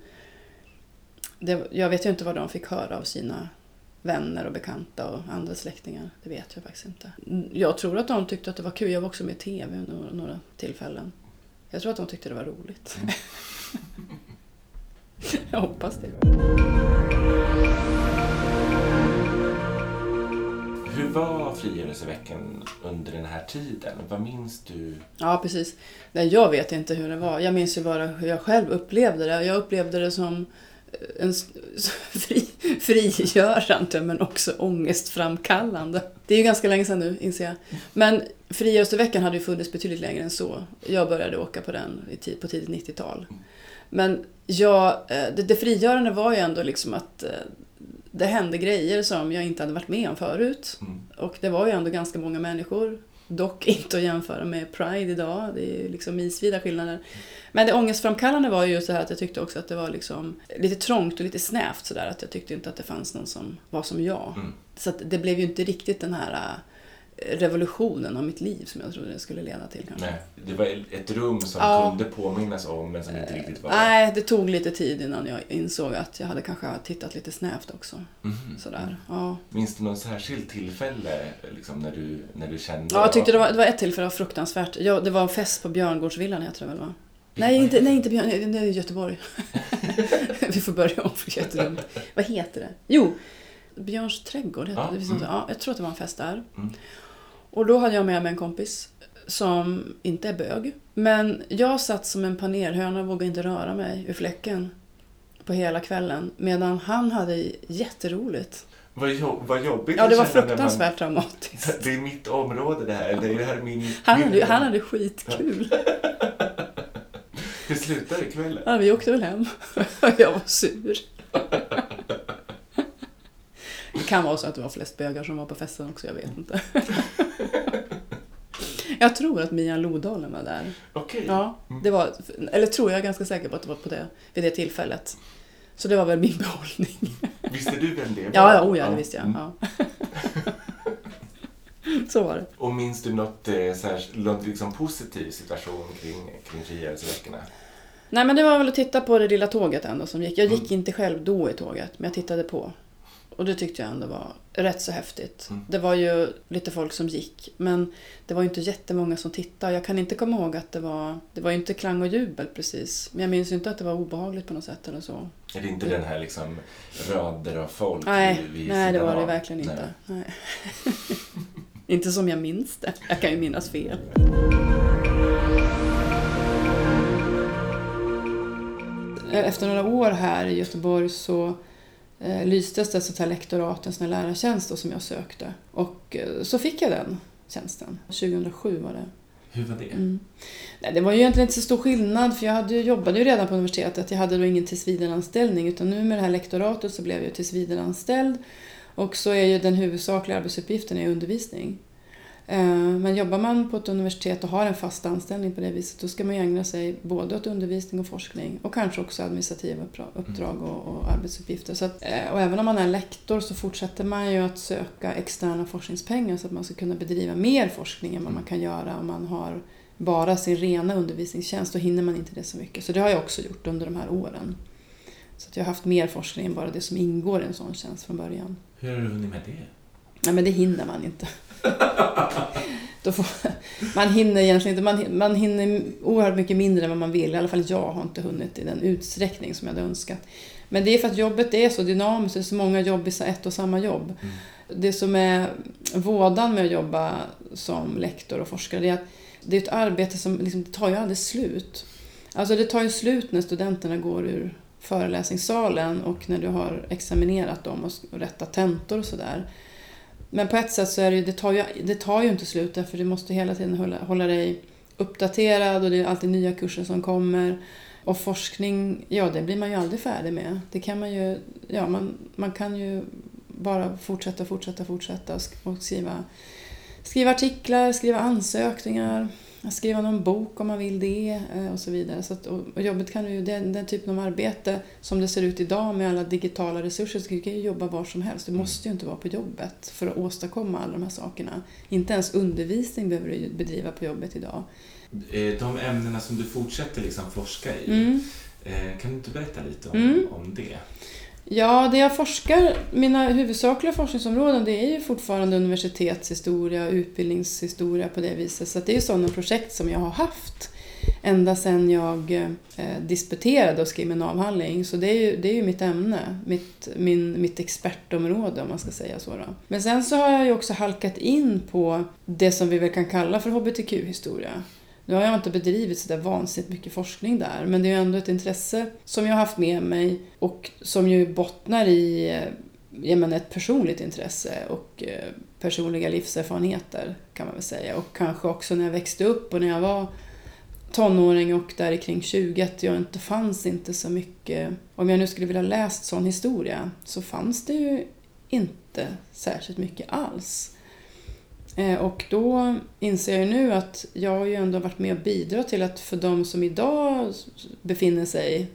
A: det, jag vet ju inte vad de fick höra av sina vänner och bekanta och andra släktingar. Det vet jag faktiskt inte. Jag tror att de tyckte att det var kul. Jag var också med i TV några, några tillfällen. Jag tror att de tyckte det var roligt. Mm. jag hoppas det.
B: Hur var frigörelseveckan under den här tiden? Vad minns du?
A: Ja, precis. Nej, jag vet inte hur det var. Jag minns ju bara hur jag själv upplevde det. Jag upplevde det som en fri, frigörande men också ångestframkallande. Det är ju ganska länge sedan nu inser jag. Men frigörelseveckan hade ju funnits betydligt längre än så. Jag började åka på den på tidigt 90-tal. Men jag, eh, det, det frigörande var ju ändå liksom att eh, det hände grejer som jag inte hade varit med om förut. Mm. Och det var ju ändå ganska många människor. Dock inte att jämföra med Pride idag. Det är ju liksom isvida skillnader. Men det ångestframkallande var ju så här att jag tyckte också att det var liksom lite trångt och lite snävt sådär. Att jag tyckte inte att det fanns någon som var som jag. Mm. Så det blev ju inte riktigt den här revolutionen av mitt liv som jag trodde det skulle leda till. Kanske.
B: Nej, det var ett rum som ja. kunde påminnas om men som inte riktigt var...
A: Nej, det tog lite tid innan jag insåg att jag hade kanske tittat lite snävt också. Mm. Sådär. Ja.
B: Minns du något särskilt tillfälle liksom, när, du, när du kände...
A: Ja, jag tyckte det var, det var ett tillfälle var fruktansvärt. Ja, det var en fest på Björngårdsvillan heter det väl va? Nej, inte, nej, inte Björn. Det är Göteborg. Vi får börja om för jättedumt. Vad heter det? Jo, Björns trädgård heter
B: Ja,
A: det.
B: mm.
A: ja, jag tror att det var en fest där.
B: Mm.
A: Och då hade jag med mig en kompis som inte är bög. Men jag satt som en panelhöna och vågade inte röra mig ur fläcken på hela kvällen. Medan han hade jätteroligt.
B: Vad, jobb, vad jobbigt
A: Ja, det var fruktansvärt traumatiskt.
B: Man, det är mitt område det här. Det är det här min...
A: Han
B: min
A: hade, han hade skitkul.
B: Hur slutar det kvällen?
A: Ja, vi åkte väl hem. Jag var sur. Det kan vara så att det var flest bögar som var på festen också, jag vet inte. Jag tror att Mia Lodalen var där.
B: Okej.
A: Ja, det var, eller tror jag är ganska säker på att det var på det, vid det tillfället. Så det var väl min behållning.
B: Visste du vem det var?
A: Ja, oh ja det visste jag.
B: Mm.
A: Ja. Så var det.
B: Och minns du något, eh, här, något liksom positiv situation kring, kring frigörelseveckorna?
A: Nej men det var väl att titta på det lilla tåget ändå som gick. Jag gick
B: Mm.
A: inte själv då i tåget, men jag tittade på. Och det tyckte jag ändå var rätt så häftigt.
B: Mm.
A: Det var ju lite folk som gick, men det var ju inte jättemånga som tittade. Jag kan inte komma ihåg att det var... Det var ju inte klang och jubel precis. Men jag minns ju inte att det var obehagligt på något sätt eller så.
B: Är det inte den här liksom rader av folk
A: Nej,
B: vid, vid
A: nej det var det verkligen
B: Nej.
A: inte. Nej. inte som jag minns det. Jag kan ju minnas fel. Efter några år här i Göteborg så eh, lystes det ett lektorat, en sån här lärartjänst då, som jag sökte. Och eh, så fick jag den tjänsten. 2007 var det.
B: Hur var det?
A: Mm. Nej, det var ju egentligen inte så stor skillnad för jag hade jobbade ju redan på universitetet. Jag hade då ingen tillsvidareanställning utan nu med det här lektoratet så blev jag tillsvidareanställd. Och så är ju den huvudsakliga arbetsuppgiften är undervisning. Eh, Men jobbar man på ett universitet och har en fast anställning på det viset då ska man ju ägna sig både åt undervisning och forskning och kanske också administrativa uppdra- uppdrag och, och arbetsuppgifter. Så att, eh, och även om man är lektor så fortsätter man ju att söka externa forskningspengar så att man ska kunna bedriva mer forskning än vad man kan göra om man har bara sin rena undervisningstjänst. Då hinner man inte det så mycket. Så det har jag också gjort under de här åren. Så att jag har haft mer forskning än bara det som ingår i en sån tjänst från början.
B: Hur har du hunnit med det?
A: Nej, men det hinner man inte. Får, man hinner egentligen inte. Man, man hinner oerhört mycket mindre än vad man vill. I alla fall jag har inte hunnit i den utsträckning som jag hade önskat. Men det är för att jobbet är så dynamiskt. Det är så många jobb i ett och samma jobb.
B: Mm.
A: Det som är vådan med att jobba som lektor och forskare är att det är ett arbete som liksom, det tar ju aldrig slut. Alltså det tar ju slut när studenterna går ur föreläsningssalen och när du har examinerat dem och rättat tentor och sådär. Men på ett sätt så är det, det, tar ju, det tar ju inte slut därför du måste hela tiden hålla, hålla dig uppdaterad och det är alltid nya kurser som kommer. Och forskning, ja det blir man ju aldrig färdig med. Det kan man ju, ja man, man kan ju bara fortsätta, fortsätta, fortsätta och och skriva, skriva artiklar, skriva ansökningar, skriva någon bok om man vill det eh, och så vidare. Så att, och, jobbet kan ju, den, den typen av arbete som det ser ut idag med alla digitala resurser, så du kan ju jobba var som helst. Du måste ju inte vara på jobbet för att åstadkomma alla de här sakerna. Inte ens undervisning behöver du bedriva på jobbet idag.
B: Eh, De ämnena som du fortsätter liksom forska i,
A: Mm.
B: eh, kan du inte berätta lite om,
A: Mm.
B: om det?
A: Ja, det jag forskar, mina huvudsakliga forskningsområden det är ju fortfarande universitetshistoria och utbildningshistoria på det viset. Så att det är sådana projekt som jag har haft ända sedan jag eh, disputerade och skrev min avhandling. Så det är ju, det är ju mitt ämne, mitt, min, mitt expertområde om man ska säga så. Då. Men sen så har jag ju också halkat in på det som vi väl kan kalla för hbtq-historia. Nu har jag inte bedrivit så där vansinnigt mycket forskning där, men det är ju ändå ett intresse som jag har haft med mig och som ju bottnar i eh, ja, men ett personligt intresse och eh, personliga livserfarenheter kan man väl säga. Och kanske också när jag växte upp och när jag var tonåring och där kring 20 att jag inte fanns inte så mycket. Om jag nu skulle vilja läst sån historia så fanns det ju inte särskilt mycket alls. Eh, och då inser jag ju nu att jag har ju ändå varit med och bidragit till att för de som idag befinner sig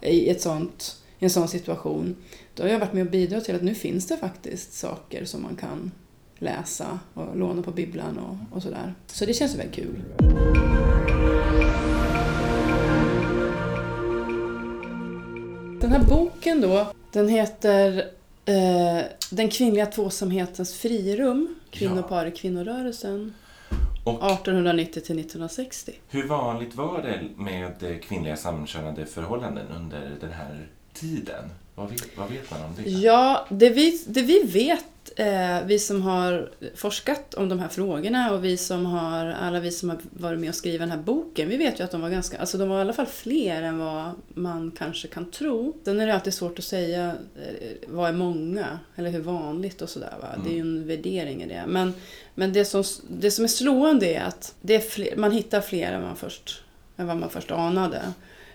A: i, ett sånt, i en sån situation, då har jag varit med och bidragit till att nu finns det faktiskt saker som man kan läsa och låna på bibblan och, och sådär. Så det känns väldigt kul. Den här boken då, den heter eh, Den kvinnliga tvåsamhetens frirum, kvinnopar i kvinnorörelsen.
B: Och
A: 1890 till 1960.
B: hur vanligt var det med kvinnliga samkönade förhållanden under den här tiden? Vad vet, vad vet man om det?
A: Ja, det vi, det vi vet, eh, vi som har forskat om de här frågorna och vi som har, alla vi som har varit med och skrivit den här boken, vi vet ju att de var ganska, alltså de var i alla fall fler än vad man kanske kan tro. Sen är det alltid svårt att säga eh, vad är många, eller hur vanligt och sådär. Va? Det är ju en värdering i det. Men, men det, som, det som är slående är att det är fler, man hittar fler än, man först, än vad man först anade.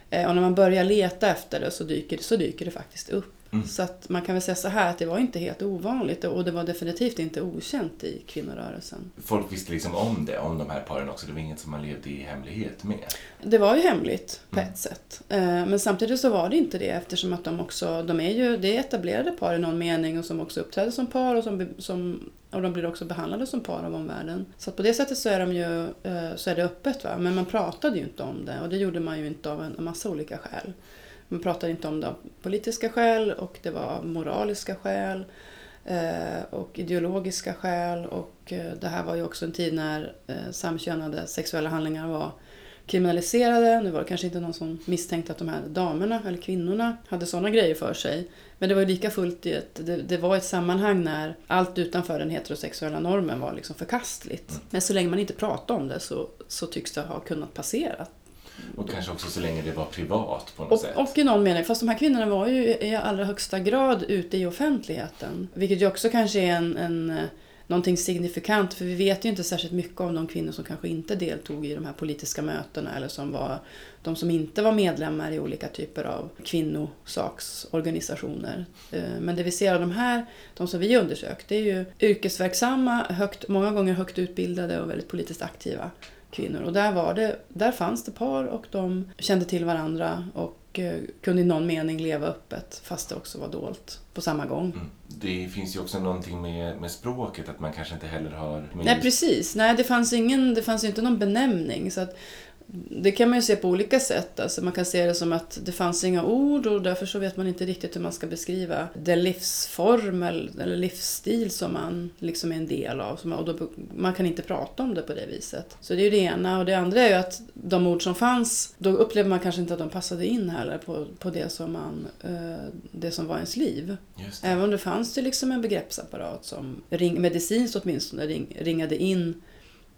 A: Eh, Och när man börjar leta efter det så dyker, så dyker det faktiskt upp.
B: Mm.
A: Så att man kan väl säga så här att det var inte helt ovanligt och det var definitivt inte okänt i kvinnorörelsen.
B: Folk visste liksom om det, om de här paren också. Det var inget som man levde i hemlighet med.
A: Det var ju hemligt på
B: Mm.
A: ett sätt. Eh, Men samtidigt så var det inte det eftersom att de också, de är ju, det är etablerade par i någon mening och som också uppträder som par och, som, som, och de blir också behandlade som par av omvärlden. Så att på det sättet så är, de ju, eh, så är det öppet va, men man pratade ju inte om det och det gjorde man ju inte av en massa olika skäl. Man pratade inte om det av politiska skäl och det var av moraliska skäl eh, och ideologiska skäl och eh, det här var ju också en tid när eh, samkönade sexuella handlingar var kriminaliserade. Nu var det kanske inte någon som misstänkte att de här damerna eller kvinnorna hade sådana grejer för sig. Men det var ju lika fullt i ett, det, det var ett sammanhang när allt utanför den heterosexuella normen var liksom förkastligt. Men så länge man inte pratade om det så, så tycks det ha kunnat passera.
B: Och kanske också så länge det var privat på något
A: Och,
B: sätt.
A: och i någon mening, fast de här kvinnorna var ju i allra högsta grad ute i offentligheten. Vilket ju också kanske är en, en, eh, någonting signifikant, för vi vet ju inte särskilt mycket om de kvinnor som kanske inte deltog i de här politiska mötena eller som var de som inte var medlemmar i olika typer av kvinnosaksorganisationer. Eh, Men det vi ser av de här, de som vi undersökt, det är ju yrkesverksamma, högt, många gånger högt utbildade och väldigt politiskt aktiva kvinnor. Och där, var det, där fanns det par och de kände till varandra och eh, kunde i någon mening leva öppet fast det också var dolt på samma gång.
B: Mm. Det finns ju också någonting med, med språket, att man kanske inte heller har...
A: Nej precis, nej det fanns, ingen, det fanns ju inte någon benämning. Så att, det kan man ju se på olika sätt. Alltså man kan se det som att det fanns inga ord och därför så vet man inte riktigt hur man ska beskriva den livsform eller, livsstil som man liksom är en del av. Och då, man kan inte prata om det på det viset. Så det är ju det ena. Och det andra är ju att de ord som fanns, då upplevde man kanske inte att de passade in heller på, på det, som man, eh, det som var ens liv. Även om det fanns det liksom en begreppsapparat som ring, medicinskt åtminstone ring, ringade in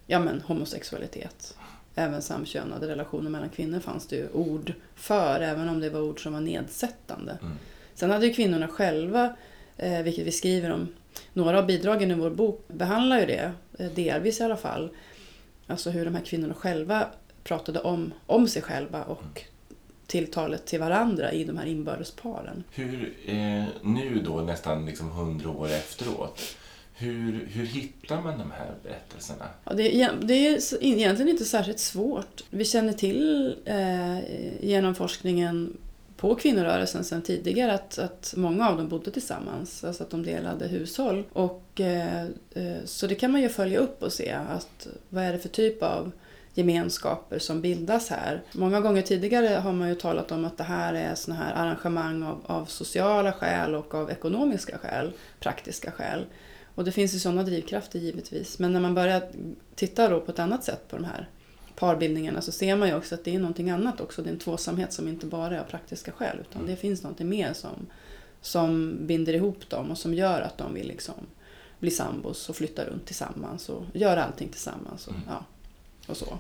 A: ja, men, homosexualitet. Även samkönade relationer mellan kvinnor fanns det ju ord för, även om det var ord som var nedsättande.
B: Mm.
A: Sen hade ju kvinnorna själva, eh, vilket vi skriver om, några av bidragen i vår bok behandlar ju det, eh, delvis i alla fall. Alltså hur de här kvinnorna själva pratade om, om sig själva och tilltalet till varandra i de här inbördesparen.
B: Hur, eh, nu då nästan liksom hundra år efteråt, hur, hur hittar man de här berättelserna?
A: Ja, det, är, det är egentligen inte särskilt svårt. Vi känner till eh, genom forskningen på kvinnorörelsen sedan tidigare att, att många av dem bodde tillsammans, alltså att de delade hushåll. Och, eh, eh, så det kan man ju följa upp och se att vad är det för typ av gemenskaper som bildas här. Många gånger tidigare har man ju talat om att det här är såna här arrangemang av, av sociala skäl och av ekonomiska skäl, praktiska skäl. Och det finns ju sådana drivkrafter givetvis. Men när man börjar titta då på ett annat sätt på de här parbildningarna så ser man ju också att det är någonting annat också. Det är en tvåsamhet som inte bara är av praktiska skäl utan det finns någonting mer som, som binder ihop dem och som gör att de vill liksom bli sambos och flytta runt tillsammans och göra allting tillsammans. Och,
B: Mm.
A: ja, och så.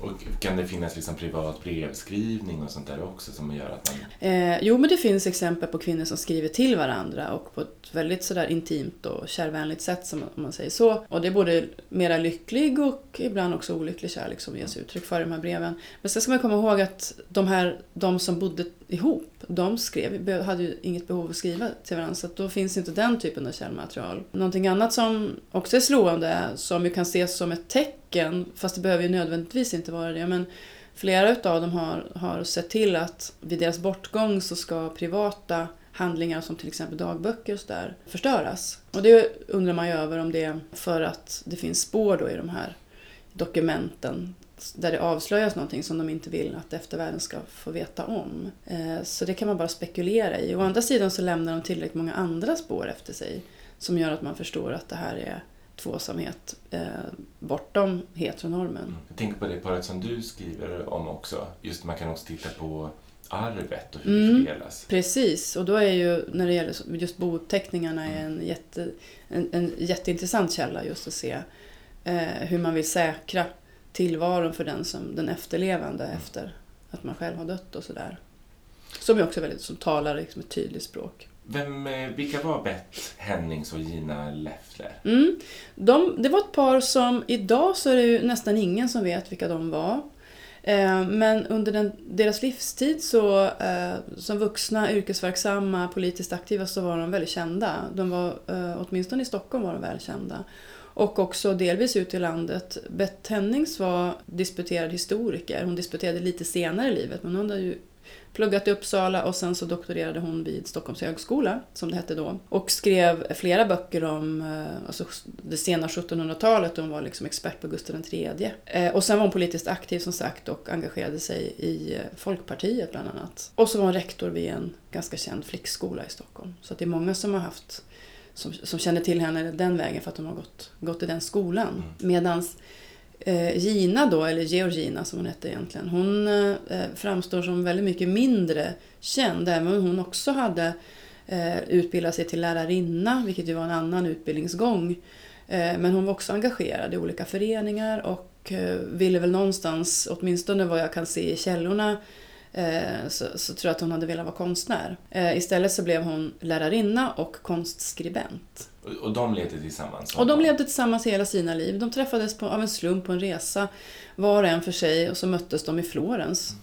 B: Och kan det finnas liksom privat brevskrivning och sånt där också som gör att man...
A: Eh, jo, men det finns exempel på kvinnor som skriver till varandra och på ett väldigt sådär intimt och kärvänligt sätt som om man säger så. Och det är både mera lycklig och ibland också olycklig kärlek som ges uttryck för i de här breven. Men sen ska man komma ihåg att de här, de som bodde ihop, de skrev, hade ju inget behov att skriva till varandra så att då finns inte den typen av källmaterial. Någonting annat som också är slående, som ju kan ses som ett tecken, fast det behöver ju nödvändigtvis inte vara det, men Flera utav dem har, har sett till att vid deras bortgång så ska privata handlingar som till exempel dagböcker och sådär förstöras. Och det undrar man ju över om det är för att det finns spår då i de här dokumenten där det avslöjas någonting som de inte vill att eftervärlden ska få veta om. Eh, Så det kan man bara spekulera i. Å andra sidan så lämnar de tillräckligt många andra spår efter sig som gör att man förstår att det här är tvåsamhet eh, bortom heteronormen.
B: Mm. Jag tänker på det paret som du skriver om också. Just man kan också titta på arvet och hur mm. det fördelas.
A: Precis, och då är ju när det gäller just bouppteckningarna mm. en, jätte, en, en jätteintressant källa just att se eh, hur man vill säkra tillvaron för den, som, den efterlevande mm. efter att man själv har dött och sådär. Som ju också väldigt, som talar liksom ett tydligt språk.
B: Vem, eh, vilka var Bett Hennings och Gina Leffler?
A: Mm, de, det var ett par som, idag så är det ju nästan ingen som vet vilka de var. Eh, men under den, deras livstid så, eh, som vuxna, yrkesverksamma, politiskt aktiva så var de väldigt kända. De var, åtminstone i Stockholm var de välkända. Och också delvis ute i landet. Bett Hennings var disputerad historiker. Hon disputerade lite senare i livet men hon hade ju pluggat i Uppsala och sen så doktorerade hon vid Stockholms högskola, som det hette då. Och skrev flera böcker om eh, alltså, det sena 1700-talet. Hon var liksom expert på Gustav III. Eh, och sen var hon politiskt aktiv som sagt och engagerade sig i eh, Folkpartiet bland annat. Och så var hon rektor vid en ganska känd flickskola i Stockholm. Så det är många som har haft som, som känner till henne den vägen för att de har gått, gått i den skolan. Mm. Medans eh, Gina då, eller Georgina som hon hette egentligen, hon eh, framstår som väldigt mycket mindre känd. Även om hon också hade eh, utbildat sig till lärarinna, vilket ju var en annan utbildningsgång. Eh, men hon var också engagerad i olika föreningar och eh, ville väl någonstans, åtminstone vad jag kan se i källorna, så, så, tror jag att hon hade velat vara konstnär. Eh, istället så blev hon lärarinna och konstskribent.
B: Och, och de levde tillsammans?
A: Och de levde tillsammans hela sina liv. De träffades på, av en slump på en resa, var och en för sig, och så möttes de i Florens.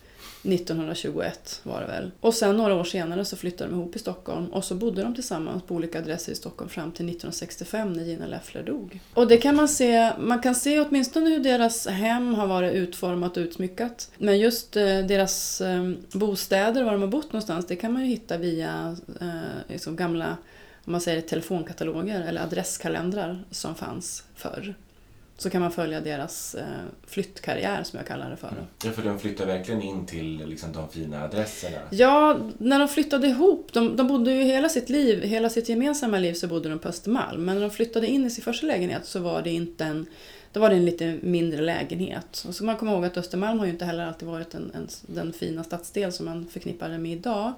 A: 1921 var det väl. Och sen några år senare så flyttade de ihop i Stockholm och så bodde de tillsammans på olika adresser i Stockholm fram till 1965 när Gina Leffler dog. Och det kan man se, man kan se åtminstone hur deras hem har varit utformat och utsmyckat. Men just eh, deras eh, bostäder, var de har bott någonstans, det kan man ju hitta via eh, liksom gamla om man säger telefonkataloger eller adresskalendrar som fanns förr så kan man följa deras eh, flyttkarriär som jag kallar det för. Mm.
B: Ja, för de flyttar verkligen in till liksom, de fina adresserna.
A: Ja, när de flyttade ihop, de, de bodde ju hela sitt liv, hela sitt gemensamma liv så bodde de på Östermalm. Men när de flyttade in i sin första lägenhet så var det inte en då var det en lite mindre lägenhet. Och så man kommer ihåg att Östermalm har ju inte heller alltid varit en, en, den fina stadsdel som man förknippar det med idag.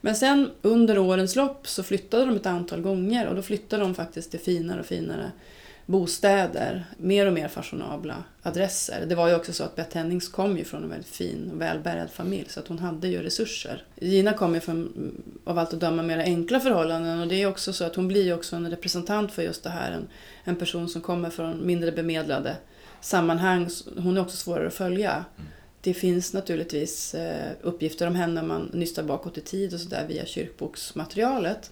A: Men sen under årens lopp så flyttade de ett antal gånger och då flyttade de faktiskt till finare och finare bostäder, mer och mer fashionabla adresser. Det var ju också så att Beth Hennings kom ju från en väldigt fin och välbärgad familj så att hon hade ju resurser. Gina kom ju från, av allt att döma, mer enkla förhållanden och det är också så att hon blir ju också en representant för just det här, en, en person som kommer från mindre bemedlade sammanhang. Hon är också svårare att följa. Mm. Det finns naturligtvis eh, uppgifter om henne om man nystar bakåt i tid och sådär via kyrkboksmaterialet.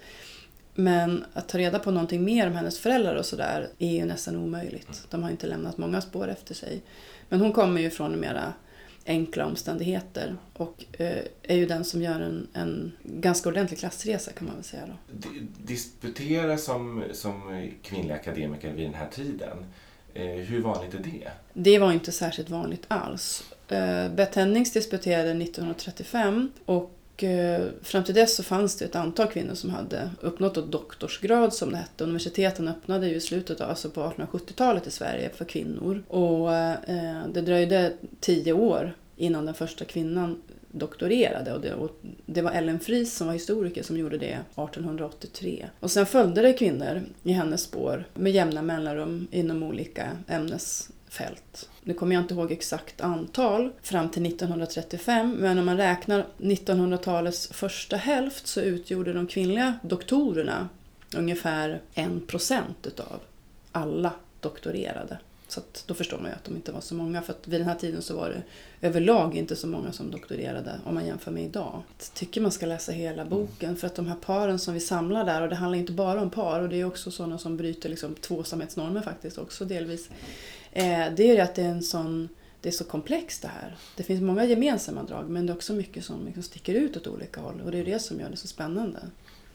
A: Men att ta reda på någonting mer om hennes föräldrar och sådär är ju nästan omöjligt. Mm. De har inte lämnat många spår efter sig. Men hon kommer ju från mera enkla omständigheter och eh, är ju den som gör en, en ganska ordentlig klassresa kan man väl säga. Då.
B: Disputera som, som kvinnlig akademiker vid den här tiden, eh, hur vanligt är det?
A: Det var inte särskilt vanligt alls. Eh, Beth Hennings disputerade 1935 och Eh, fram till dess så fanns det ett antal kvinnor som hade uppnått doktorsgrad som det hette. Universiteten öppnade ju i slutet av, alltså på 1870-talet i Sverige för kvinnor. Och eh, det dröjde tio år innan den första kvinnan doktorerade och det, och det, var Ellen Fries som var historiker som gjorde det 1883. Och sen följde det kvinnor i hennes spår med jämna mellanrum inom olika ämnesfält. Nu kommer jag inte ihåg exakt antal fram till 1935 men om man räknar 1900-talets första hälft så utgjorde de kvinnliga doktorerna ungefär en procent utav alla doktorerade. Så då förstår man ju att de inte var så många för att vid den här tiden så var det överlag inte så många som doktorerade om man jämför med idag. Jag tycker man ska läsa hela boken för att de här paren som vi samlar där och det handlar inte bara om par och det är också sådana som bryter liksom tvåsamhetsnormer faktiskt också delvis. Eh, det är ju att det är en sån det är så komplext det här. Det finns många gemensamma drag men det är också mycket som liksom sticker ut åt olika håll och det är det som gör det så spännande.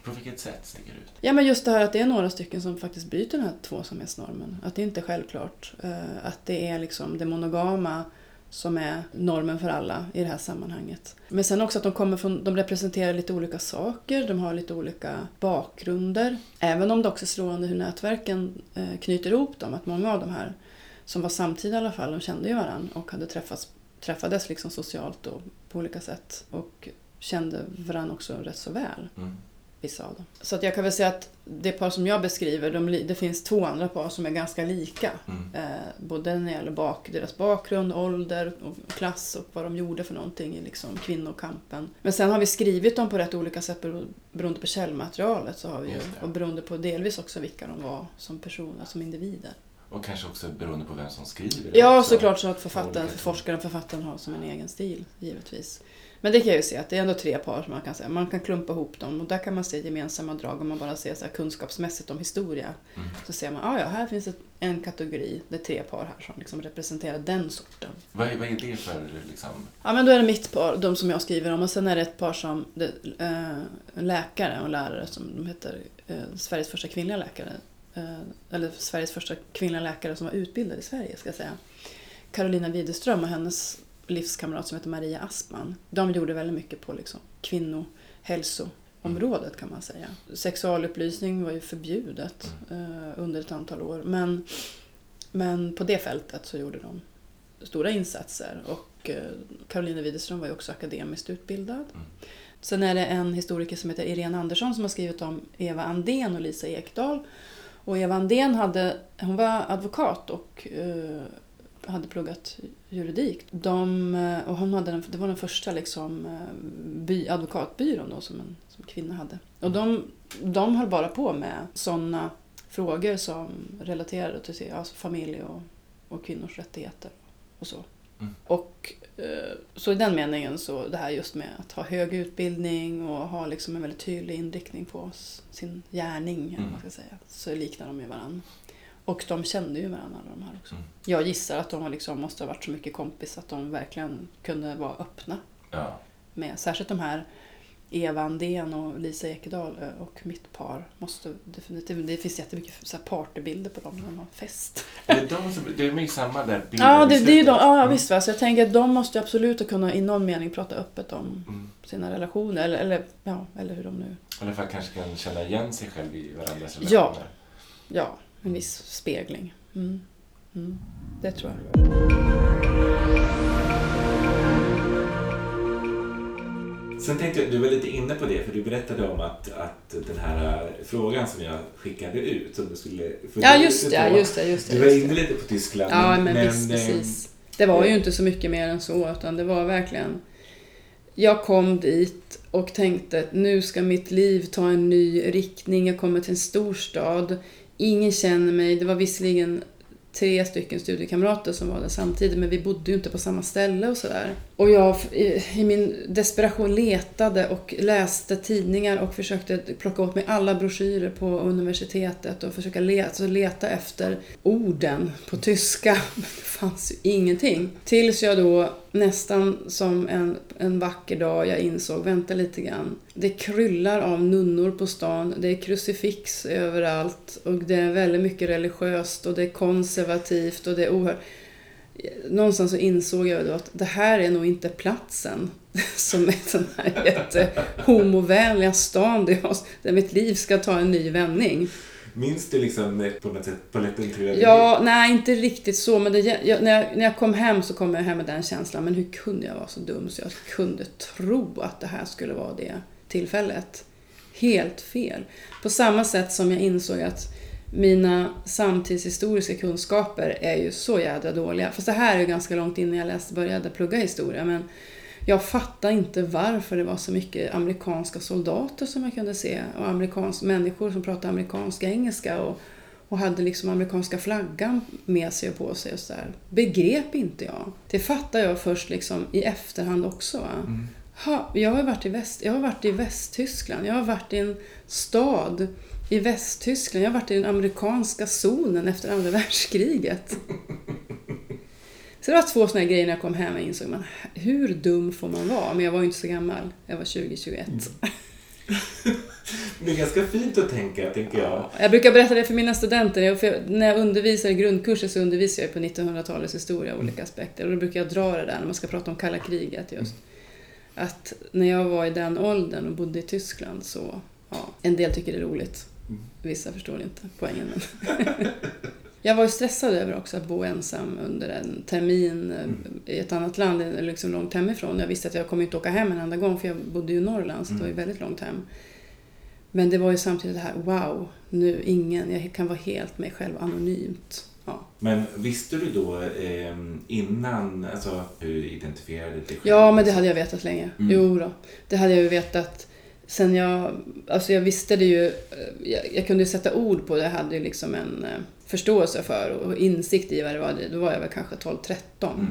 B: På vilket sätt sticker det ut?
A: Ja men just det här att det är några stycken som faktiskt bryter den här tvåsamhetsnormen. Att det inte är självklart. Eh, att det är liksom det monogama som är normen för alla i det här sammanhanget. Men sen också att de kommer från, de representerar lite olika saker, de har lite olika bakgrunder. Även om det också är slående hur nätverken eh, knyter ihop dem, att många av de här som var samtida i alla fall, de kände ju varandra och hade träffats, träffades liksom socialt och på olika sätt. Och kände varandra också rätt så väl.
B: Mm.
A: Vissa av dem. Så att jag kan väl säga att det par som jag beskriver, de, det finns två andra par som är ganska lika.
B: Mm.
A: Eh, både när det gäller bak, deras bakgrund, ålder, och klass och vad de gjorde för någonting i liksom kvinnokampen. Men sen har vi skrivit dem på rätt olika sätt bero- beroende på källmaterialet. Så har vi ju, och beroende på delvis också vilka de var som personer, som individer.
B: Och kanske också beroende på vem som skriver.
A: Ja,
B: också.
A: såklart så att författaren,
B: olika-
A: forskaren, författaren har som en egen stil, givetvis. Men det kan jag ju se att det är ändå tre par som man kan säga. Man kan klumpa ihop dem och där kan man se gemensamma drag om man bara ser så kunskapsmässigt om historia.
B: Mm.
A: Så ser man, ah, ja, här finns ett, en kategori, det är tre par här som liksom representerar den sorten.
B: Vad, är- vad är det för liksom...
A: Ja, men då är det mitt par, de som jag skriver om. Och sen är det ett par som, det, en läkare och lärare som de heter, eh, Sveriges första kvinnliga läkare. Eh, eller Sveriges första kvinnliga läkare som var utbildad i Sverige, ska jag säga. Carolina Widerström och hennes livskamrat som heter Maria Aspman. De gjorde väldigt mycket på liksom kvinnohälsoområdet kan man säga. Sexualupplysning var ju förbjudet eh, under ett antal år. Men, men på det fältet så gjorde de stora insatser. Och eh, Carolina Widerström var ju också akademiskt utbildad.
B: Mm.
A: Sen är det en historiker som heter Irene Andersson som har skrivit om Eva Andén och Lisa Ekdahl. Och Eva Andén hade, hon var advokat och eh, hade pluggat juridik. De, eh, och hon hade den, det var den första liksom, eh, by, advokatbyrån då, som en som kvinna hade. Och de, de höll bara på med sådana frågor som relaterade till alltså familj och, och kvinnors rättigheter och så.
B: Mm.
A: Och så i den meningen så det här just med att ha hög utbildning och ha liksom en väldigt tydlig inriktning på sin gärning, vad man ska säga, så liknar de ju varandra. Och de kände ju varandra alla de här också.
B: Mm.
A: Jag gissar att de liksom, måste ha varit så mycket kompis att de verkligen kunde vara öppna
B: Ja.
A: med, särskilt de här Eva Andén och Lisa Ekedal eh, och mitt par måste definitivt, det finns jättemycket så här partybilder på dem när de har fest.
B: Det är de som, det är med i samma där
A: Ja, det, det är ju de, ja
B: Mm.
A: visst va, så jag tänker att de måste absolut kunna i någon mening prata öppet om
B: Mm.
A: sina relationer, eller, eller, ja, eller hur de nu,
B: I alla fall kanske kan känna igen sig själv i varandras
A: Ja.
B: relationer.
A: ja, en viss spegling. Mm. Mm. Det tror jag.
B: Sen tänkte jag, du var lite inne på det, för du berättade om att, att den här frågan som jag skickade ut, som du skulle
A: Ja, just det, just det, just det.
B: Du var inne lite på Tyskland.
A: Ja, men, visst,
B: eh,
A: precis. Det var ju inte så mycket mer än så, utan det var verkligen... Jag kom dit och tänkte nu ska mitt liv ta en ny riktning. Jag kommer till en stor stad. Ingen känner mig. Det var visserligen tre stycken studiekamrater som var där samtidigt, men vi bodde ju inte på samma ställe och sådär. Och jag i, i min desperation letade och läste tidningar och försökte plocka åt mig alla broschyrer på universitetet och försöka leta, alltså leta efter orden på tyska. Men det fanns ju ingenting. Tills jag då nästan som en, en vacker dag jag insåg, vänta lite grann. Det kryllar av nunnor på stan, det är krucifix överallt och det är väldigt mycket religiöst och det är konservativt och det är oerhört någonstans så insåg jag då att det här är nog inte platsen som är den här jättehomovänliga stan där, jag, där mitt liv ska ta en ny vändning.
B: Minns du liksom på något sätt polletten trillade
A: Ja, nej inte riktigt så, men det, jag, när, jag, när jag kom hem så kom jag hem med den känslan. Men hur kunde jag vara så dum så jag kunde tro att det här skulle vara det tillfället? Helt fel. På samma sätt som jag insåg att mina samtidshistoriska kunskaper är ju så jädra dåliga. Fast det här är ju ganska långt innan jag läste, började plugga historia. Men jag fattar inte varför det var så mycket amerikanska soldater som jag kunde se. Och amerikanska människor som pratade amerikanska engelska. Och, och hade liksom amerikanska flaggan med sig och på sig. Och så där. Begrep inte jag. Det fattar jag först liksom i efterhand också.
B: Mm.
A: Ha, jag, har varit i Väst, jag har varit i Västtyskland. Jag har varit i en stad i Västtyskland. Jag har varit i den amerikanska zonen efter andra världskriget. Så det var två sådana grejer när jag kom hem och insåg man, hur dum får man vara? Men jag var ju inte så gammal. Jag var 20-21.
B: Det är ganska fint att tänka, tänker jag.
A: Jag brukar berätta det för mina studenter. Jag, för när jag undervisar i grundkurser så undervisar jag på 1900-talets historia av olika aspekter. Och då brukar jag dra det där när man ska prata om kalla kriget just. Att när jag var i den åldern och bodde i Tyskland så, ja, en del tycker det är roligt. Vissa förstår inte poängen. Jag var ju stressad över också att bo ensam under en termin mm. i ett annat land, liksom långt hemifrån. Jag visste att jag kommer inte åka hem en enda gång för jag bodde ju i Norrland, så det var ju väldigt långt hem. Men det var ju samtidigt det här, wow, nu ingen, jag kan vara helt mig själv anonymt. Ja.
B: Men visste du då eh, innan, alltså hur du identifierade dig själv?
A: Ja, men det hade jag vetat länge. Mm. Jo då. det hade jag ju vetat sen jag, alltså jag visste det ju, jag, jag kunde sätta ord på det, jag hade ju liksom en eh, förståelse för och insikt i vad det var. Då var jag väl kanske 12-13. Mm.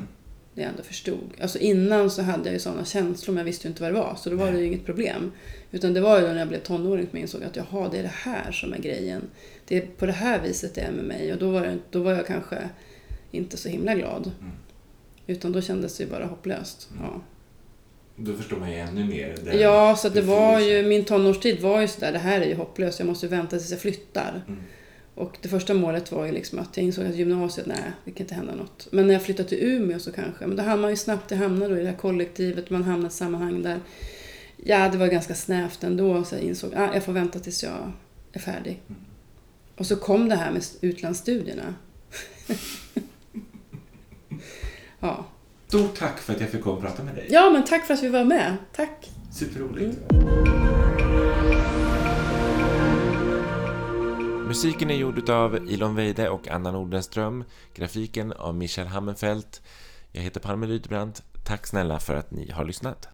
A: Det jag ändå förstod. Alltså innan så hade jag ju sådana känslor men jag visste ju inte vad det var. Så då var det ju inget problem. Utan det var ju när jag blev tonåring som jag insåg att jaha, det är det här som är grejen. Det är på det här viset det är med mig. Och då var, det, då var jag kanske inte så himla glad. Mm. Utan då kändes det ju bara hopplöst. Mm. Ja.
B: Då förstår man ju ännu mer.
A: ja, så det var ju, min tonårstid var ju sådär, det här är ju hopplöst, jag måste vänta tills jag flyttar. Mm. Och det första målet var ju liksom att jag insåg att gymnasiet, nej, det kan inte hända något. Men när jag flyttade till Umeå så kanske, men då hamnar man ju snabbt, jag hamnade då i det här kollektivet, man hamnar i ett sammanhang där, ja, det var ganska snävt ändå, så jag insåg, ah, jag får vänta tills jag är färdig. Mm. Och så kom det här med utlandsstudierna.
B: ja. Stort tack för att jag fick komma och prata med dig.
A: Ja, men tack för att vi var med. Tack.
B: Superroligt. Mm. Musiken är gjord av Ilon Weide och Anna Nordenström. Grafiken av Michael Hammenfeldt. Jag heter Palme Rydbrant. Tack snälla för att ni har lyssnat.